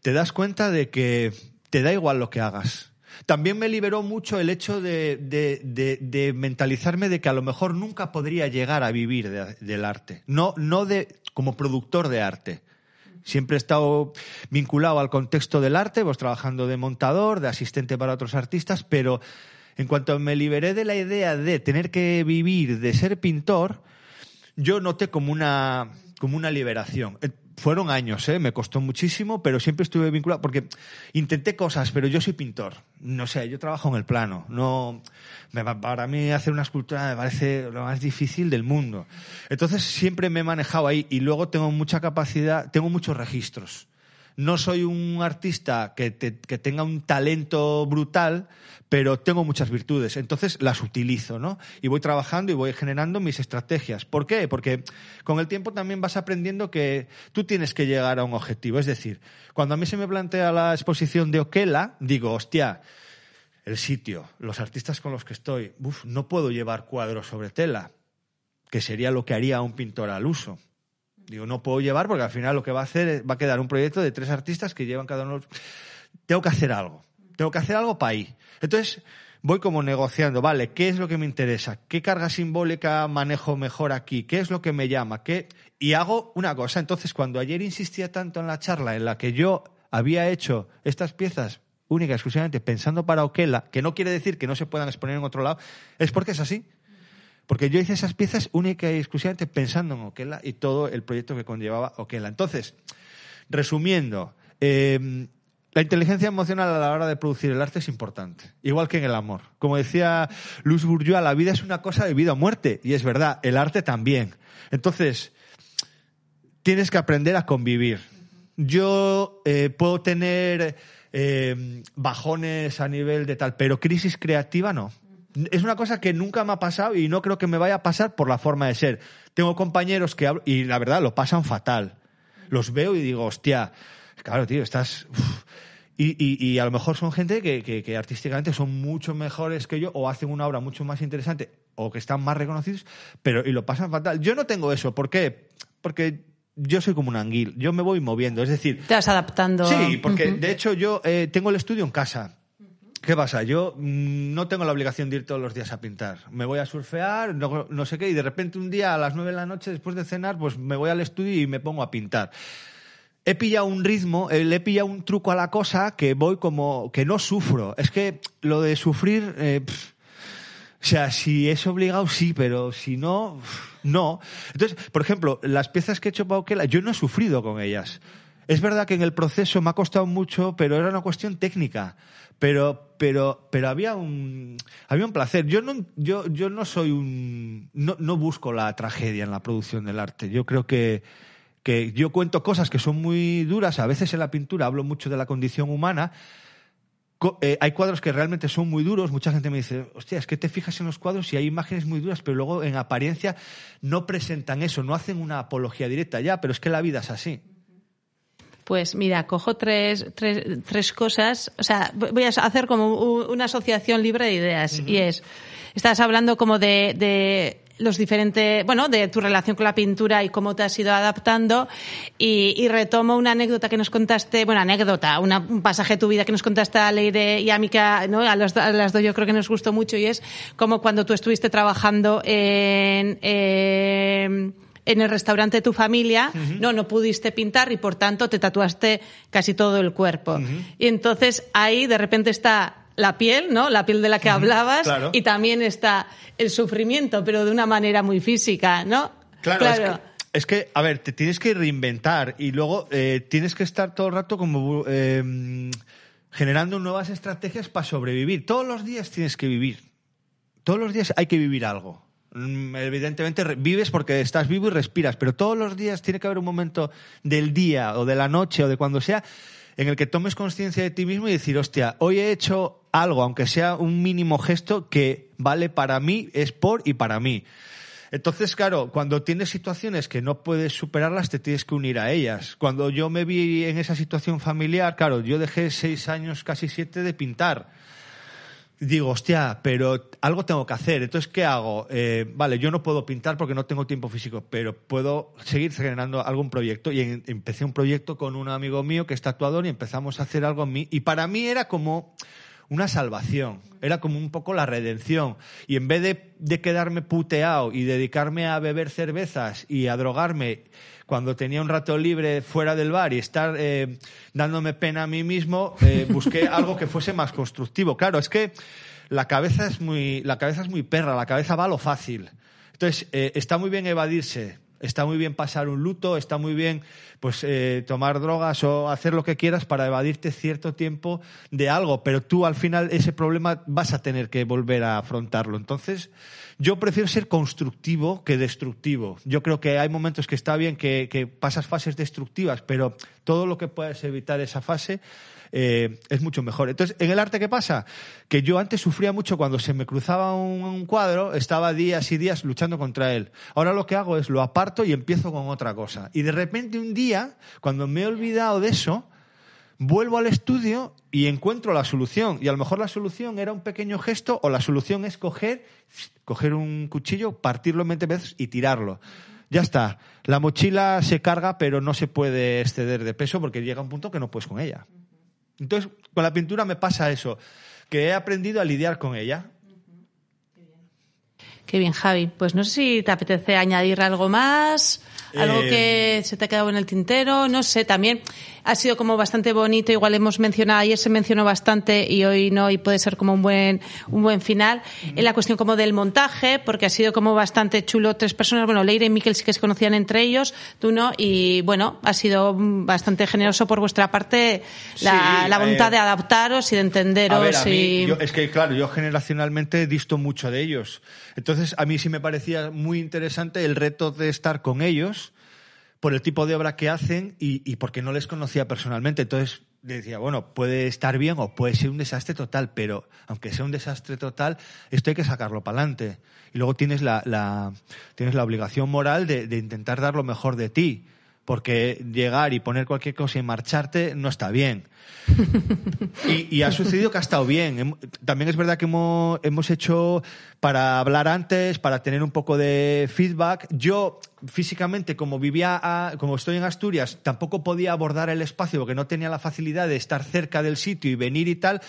te das cuenta de que te da igual lo que hagas. También me liberó mucho el hecho de, de- mentalizarme de que a lo mejor nunca podría llegar a vivir de- del arte. No, no de, como productor de arte. Siempre he estado vinculado al contexto del arte, pues trabajando de montador, de asistente para otros artistas, pero en cuanto me liberé de la idea de tener que vivir de ser pintor, yo noté como una, como una liberación. Fueron años, ¿eh? me costó muchísimo, pero siempre estuve vinculado, porque intenté cosas, pero yo soy pintor. No sé, yo trabajo en el plano. No, me para mí hacer una escultura me parece lo más difícil del mundo. Entonces siempre me he manejado ahí y luego tengo mucha capacidad, tengo muchos registros. No soy un artista que, te- que tenga un talento brutal, pero tengo muchas virtudes. Entonces las utilizo, ¿no? Y voy trabajando y voy generando mis estrategias. ¿Por qué? Porque con el tiempo también vas aprendiendo que tú tienes que llegar a un objetivo. Es decir, cuando a mí se me plantea la exposición de Oquela, digo, hostia, el sitio, los artistas con los que estoy, uf, no puedo llevar cuadros sobre tela. que sería lo que haría un pintor al uso. Digo, no puedo llevar porque al final lo que va a hacer es, va a quedar un proyecto de tres artistas que llevan cada uno. Tengo que hacer algo. Tengo que hacer algo para ahí. Entonces, voy como negociando, vale, ¿qué es lo que me interesa? ¿Qué carga simbólica manejo mejor aquí? ¿Qué es lo que me llama? ¿Qué? Y hago una cosa. Entonces, cuando ayer insistía tanto en la charla en la que yo había hecho estas piezas única exclusivamente pensando para Oquela, que no quiere decir que no se puedan exponer en otro lado, es porque es así. Porque yo hice esas piezas única y exclusivamente pensando en Oquela y todo el proyecto que conllevaba Oquela. Entonces, resumiendo, eh, la inteligencia emocional a la hora de producir el arte es importante, igual que en el amor. Como decía Luz Bourgeois, la vida es una cosa de vida o muerte, y es verdad, el arte también. Entonces, tienes que aprender a convivir. Yo eh, puedo tener eh, bajones a nivel de tal, pero crisis creativa no. Es una cosa que nunca me ha pasado y no creo que me vaya a pasar por la forma de ser. Tengo compañeros que, hablo- y la verdad, lo pasan fatal. Los veo y digo, hostia, claro, tío, estás... uf. Y, y- y a lo mejor son gente que, que- que artísticamente son mucho mejores que yo o hacen una obra mucho más interesante o que están más reconocidos, pero y lo pasan fatal. Yo no tengo eso. ¿Por qué? Porque yo soy como un anguil. Yo me voy moviendo. Es decir, Te vas adaptando. Sí, porque de hecho yo eh, tengo el estudio en casa. ¿Qué pasa? Yo mm, no tengo la obligación de ir todos los días a pintar. Me voy a surfear, no, no sé qué, y de repente un día a las nueve de la noche, después de cenar, pues me voy al estudio y me pongo a pintar. He pillado un ritmo, eh, le he pillado un truco a la cosa que voy como que no sufro. Es que lo de sufrir, eh, pff, o sea, si es obligado, sí, pero si no, no. Entonces, por ejemplo, las piezas que he hecho para Oquela, yo no he sufrido con ellas. Es verdad que en el proceso me ha costado mucho, pero era una cuestión técnica. Pero, pero, pero había un, había un placer. Yo no, yo, yo no soy un, no, no busco la tragedia en la producción del arte. Yo creo que, que yo cuento cosas que son muy duras. A veces en la pintura hablo mucho de la condición humana, eh, hay cuadros que realmente son muy duros. Mucha gente me dice, hostia, es que te fijas en los cuadros y hay imágenes muy duras, pero luego en apariencia no presentan eso, no hacen una apología directa. Ya, pero es que la vida es así. Pues mira, cojo tres, tres, tres cosas. O sea, voy a hacer como una asociación libre de ideas. Y es, estás hablando como de, de los diferentes, bueno, de tu relación con la pintura y cómo te has ido adaptando. Y, y retomo una anécdota que nos contaste, bueno, anécdota, una- un pasaje de tu vida que nos contaste a Leire y a ¿no? a, los- a las dos yo creo que nos gustó mucho. Y es como cuando tú estuviste trabajando en, en en el restaurante de tu familia, no, no pudiste pintar y por tanto te tatuaste casi todo el cuerpo. Y entonces ahí de repente está la piel, ¿no? La piel de la que hablabas claro. y también está el sufrimiento, pero de una manera muy física, ¿no? Es, que, es que, a ver, te tienes que reinventar y luego eh, tienes que estar todo el rato como eh, generando nuevas estrategias para sobrevivir. Todos los días tienes que vivir. Todos los días hay que vivir algo. Mm, Evidentemente vives porque estás vivo y respiras, pero todos los días tiene que haber un momento del día o de la noche o de cuando sea en el que tomes conciencia de ti mismo y decir, hostia, hoy he hecho algo, aunque sea un mínimo gesto, que vale para mí, es por y para mí. Entonces, claro, cuando tienes situaciones que no puedes superarlas, te tienes que unir a ellas. Cuando yo me vi en esa situación familiar, claro, yo dejé seis años, casi siete, de pintar. Digo, hostia, pero algo tengo que hacer. Entonces, ¿qué hago? Eh, vale, yo no puedo pintar porque no tengo tiempo físico, pero puedo seguir generando algún proyecto. Y empecé un proyecto con un amigo mío que es tatuador y empezamos a hacer algo en mí. Y para mí era como una salvación, era como un poco la redención. Y en vez de, de quedarme puteado y dedicarme a beber cervezas y a drogarme cuando tenía un rato libre fuera del bar y estar eh, dándome pena a mí mismo, eh, *laughs* busqué algo que fuese más constructivo. Claro, es que la cabeza es muy, la cabeza es muy perra, la cabeza va a lo fácil. Entonces, eh, está muy bien evadirse, está muy bien pasar un luto, está muy bien pues eh, tomar drogas o hacer lo que quieras para evadirte cierto tiempo de algo, pero tú al final ese problema vas a tener que volver a afrontarlo. Entonces, yo prefiero ser constructivo que destructivo. Yo creo que hay momentos que está bien que, que pasas fases destructivas, pero todo lo que puedas evitar esa fase eh, es mucho mejor. Entonces, en el arte, ¿qué pasa? Que yo antes sufría mucho cuando se me cruzaba un, cuadro, estaba días y días luchando contra él. Ahora lo que hago es lo aparto y empiezo con otra cosa. Y de repente un día, cuando me he olvidado de eso, vuelvo al estudio y encuentro la solución. Y a lo mejor la solución era un pequeño gesto o la solución es coger, coger un cuchillo, partirlo en 20 veces y tirarlo. Ya está. La mochila se carga, pero no se puede exceder de peso porque llega un punto que no puedes con ella. Entonces, con la pintura me pasa eso, que he aprendido a lidiar con ella. Qué bien, Javi. Pues no sé si te apetece añadir algo más, algo Eh, que se te ha quedado en el tintero, no sé, también ha sido como bastante bonito, igual hemos mencionado, ayer se mencionó bastante y hoy no, y puede ser como un buen, un buen final, en la cuestión como del montaje, porque ha sido como bastante chulo, tres personas, bueno, Leire y Miquel sí que se conocían entre ellos, tú no, y bueno, ha sido bastante generoso por vuestra parte la, Sí, la voluntad eh, de adaptaros y de entenderos A ver, a mí, y... yo- es que claro, yo generacionalmente disto mucho de ellos. Entonces, a mí sí me parecía muy interesante el reto de estar con ellos por el tipo de obra que hacen y, porque no les conocía personalmente. Entonces, decía, bueno, puede estar bien o puede ser un desastre total, pero aunque sea un desastre total, esto hay que sacarlo para adelante. Y luego tienes la, la- tienes la obligación moral de intentar dar lo mejor de ti. Porque llegar y poner cualquier cosa y marcharte no está bien. *laughs* Y, y ha sucedido que ha estado bien. También es verdad que hemos, hemos hecho para hablar antes, para tener un poco de feedback. Yo, físicamente, como vivía, a- como estoy en Asturias, tampoco podía abordar el espacio porque no tenía la facilidad de estar cerca del sitio y venir y tal.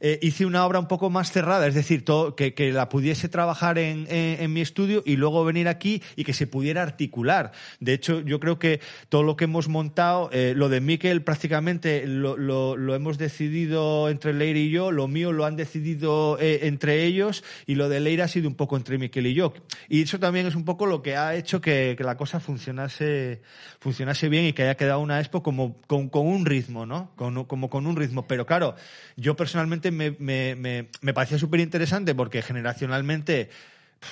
Eh, hice una obra un poco más cerrada, es decir, todo, que, que la pudiese trabajar en, en- en mi estudio y luego venir aquí y que se pudiera articular. De hecho, yo creo que todo lo que hemos montado, eh, lo de Miquel prácticamente lo, lo- lo hemos decidido entre Leire y yo, lo mío lo han decidido eh, entre ellos y lo de Leire ha sido un poco entre Miquel y yo. Y eso también es un poco lo que ha hecho que, que la cosa funcionase, funcionase bien y que haya quedado una expo como con, con un ritmo, ¿no? Con- como con un ritmo. Pero claro, yo personalmente me, me, me, me parecía súper interesante porque generacionalmente,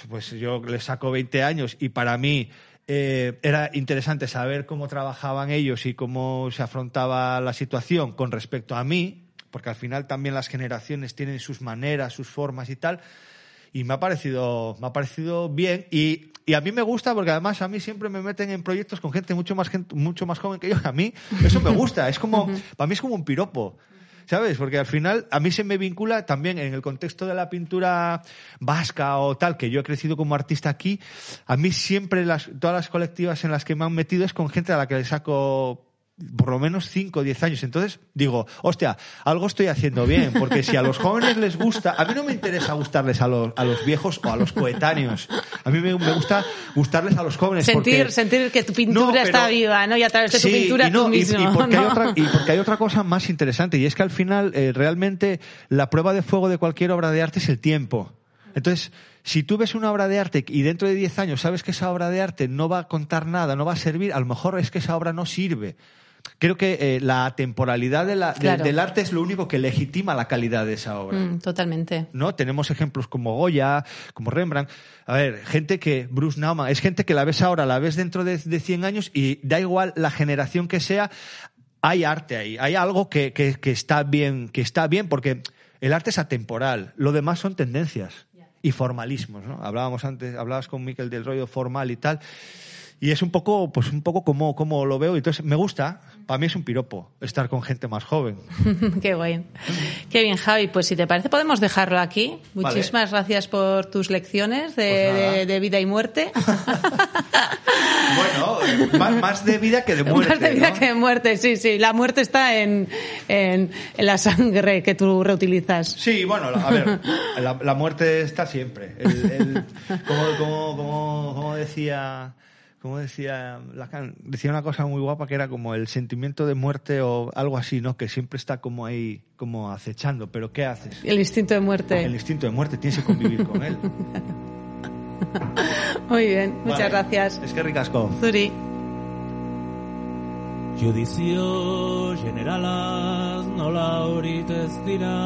pues yo le saco 20 años y para mí eh, era interesante saber cómo trabajaban ellos y cómo se afrontaba la situación con respecto a mí, porque al final también las generaciones tienen sus maneras, sus formas y tal. Y me ha parecido, me ha parecido bien. Y, y a mí me gusta porque además a mí siempre me meten en proyectos con gente mucho más, gente, mucho más joven que yo. A mí eso me gusta. Es como, para mí es como un piropo. ¿Sabes? Porque al final a mí se me vincula también en el contexto de la pintura vasca o tal, que yo he crecido como artista aquí, a mí siempre las, todas las colectivas en las que me han metido es con gente a la que le saco por lo menos 5 o 10 años. Entonces digo, hostia, algo estoy haciendo bien, porque si a los jóvenes les gusta, a mí no me interesa gustarles a los, a los viejos o a los coetáneos. A mí me, me gusta gustarles a los jóvenes. Sentir, porque- sentir que tu pintura No, pero- está viva, ¿no? Y a través de tu pintura y no, tú y- mismo. Y, porque hay otra, y porque hay otra cosa más interesante, y es que al final, eh, realmente, la prueba de fuego de cualquier obra de arte es el tiempo. Entonces, si tú ves una obra de arte y dentro de 10 años sabes que esa obra de arte no va a contar nada, no va a servir, a lo mejor es que esa obra no sirve. Creo que eh, la temporalidad de la- de- Claro. del arte es lo único que legitima la calidad de esa obra. Mm, totalmente. ¿no? Tenemos ejemplos como Goya, como Rembrandt. A ver, gente que, Bruce Nauman, es gente que la ves ahora, la ves dentro de, de 100 años y da igual la generación que sea, hay arte ahí, hay algo que, que- que está bien, que está bien porque el arte es atemporal, lo demás son tendencias y formalismos, ¿no? Hablábamos antes, hablabas con Miquel del rollo formal y tal. Y es un poco, pues un poco como, como lo veo. Entonces, me gusta. Para mí es un piropo estar con gente más joven. *laughs* Qué guay. Qué bien, Javi. Pues si te parece, podemos dejarlo aquí. Vale. Muchísimas gracias por tus lecciones de, Pues de- de vida y muerte. *laughs* Bueno, eh, más, más de vida que de muerte. Más de vida ¿no? que de muerte, sí, sí. La muerte está en, en, en la sangre que tú reutilizas. Sí, bueno, a ver, la, la muerte está siempre. El- el- como, como, como, como decía, como decía Lacan, decía una cosa muy guapa que era como el sentimiento de muerte o algo así, ¿no? Que siempre está como ahí, como acechando. Pero ¿qué haces? El instinto de muerte. El instinto de muerte, tienes que convivir con él. *laughs* Muy bien, muchas Vale. gracias. Es que ricasco. Zuri. Judizio generalaz nola horit ez dira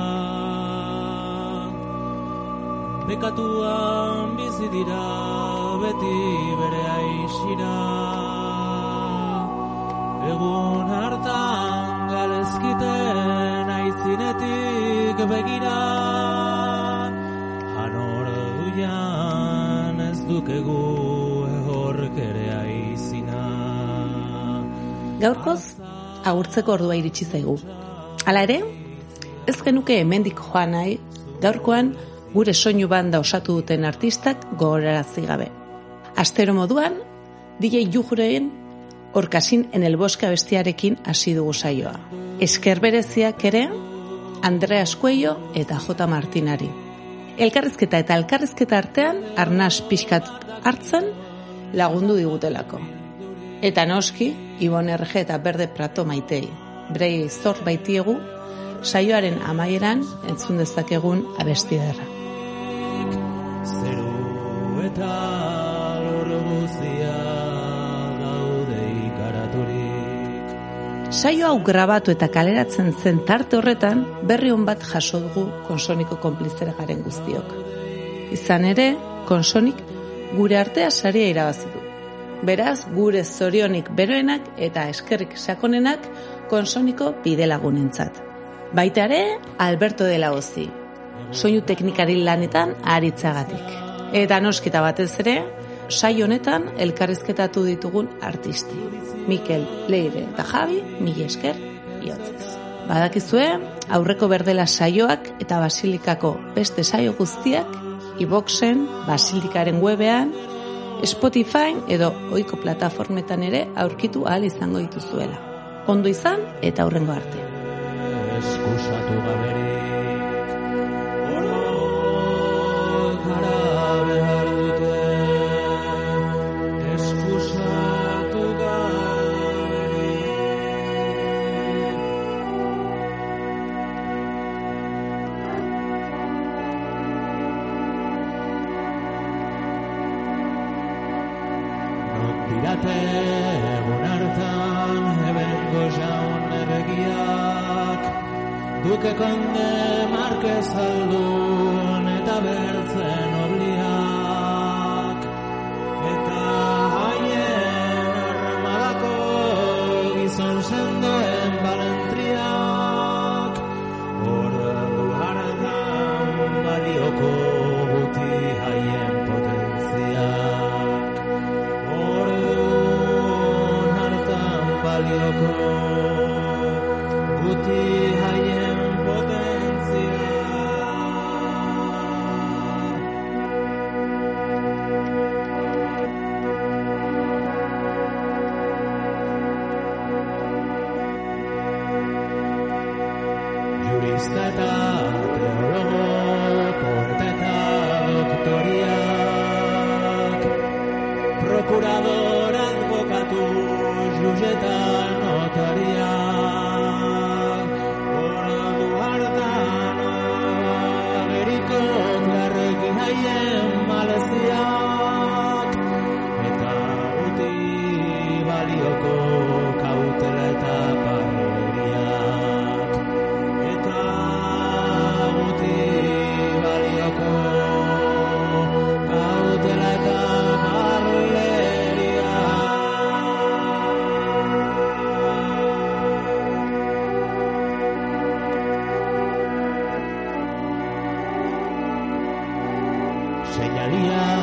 Bekatuan bizi dira beti bere aixira Egun hartan galezkiten aizinetik begira. Hanor duian ez dukegu ehork ere aizina. Gaurkoz, agurtzeko ordua iritsi zaigu. Hala ere, ez genuke hemendik joan nahi, gaurkoan gure soinu banda osatu duten artistak gogorarazi gabe. Astero moduan, DJ Jujureen orkasin en el bosque abestiarekin hasi dugu saioa. Esker bereziak ere, Andrea Eskuello eta J. Martinari. Elkarrizketa eta elkarrizketa artean, arnaz pixkat hartzen lagundu digutelako. Eta noski, Ibon RG eta Berde Prato maitei. Brei zor baitiegu, saioaren amaieran entzun dezakegun abesti derra. Zeru eta lur guztia daude ikaraturik Saio hau grabatu eta kaleratzen zen tarte horretan, berri on bat jaso dugu konsoniko konplizera garen guztiok. Izan ere, konsonik gure artea saria irabazi du. Beraz, gure zorionik beroenak eta eskerrik sakonenak konsoniko bidelagunentzat. Baita ere, Alberto de la Ozi, soinu teknikari lanetan aritzagatik. Eta noskita batez ere, saio honetan elkarrizketatu ditugun artisti. Mikel, Leire eta Javi, mila esker, iotzez. Badakizue, aurreko berdela saioak eta basilikako beste saio guztiak, iboxen, basilikaren webean, Spotify edo ohiko plataformetan ere aurkitu ahal izango dituzuela. Ondo izan eta aurrengo arte. eskusatu Hare Hare Maria.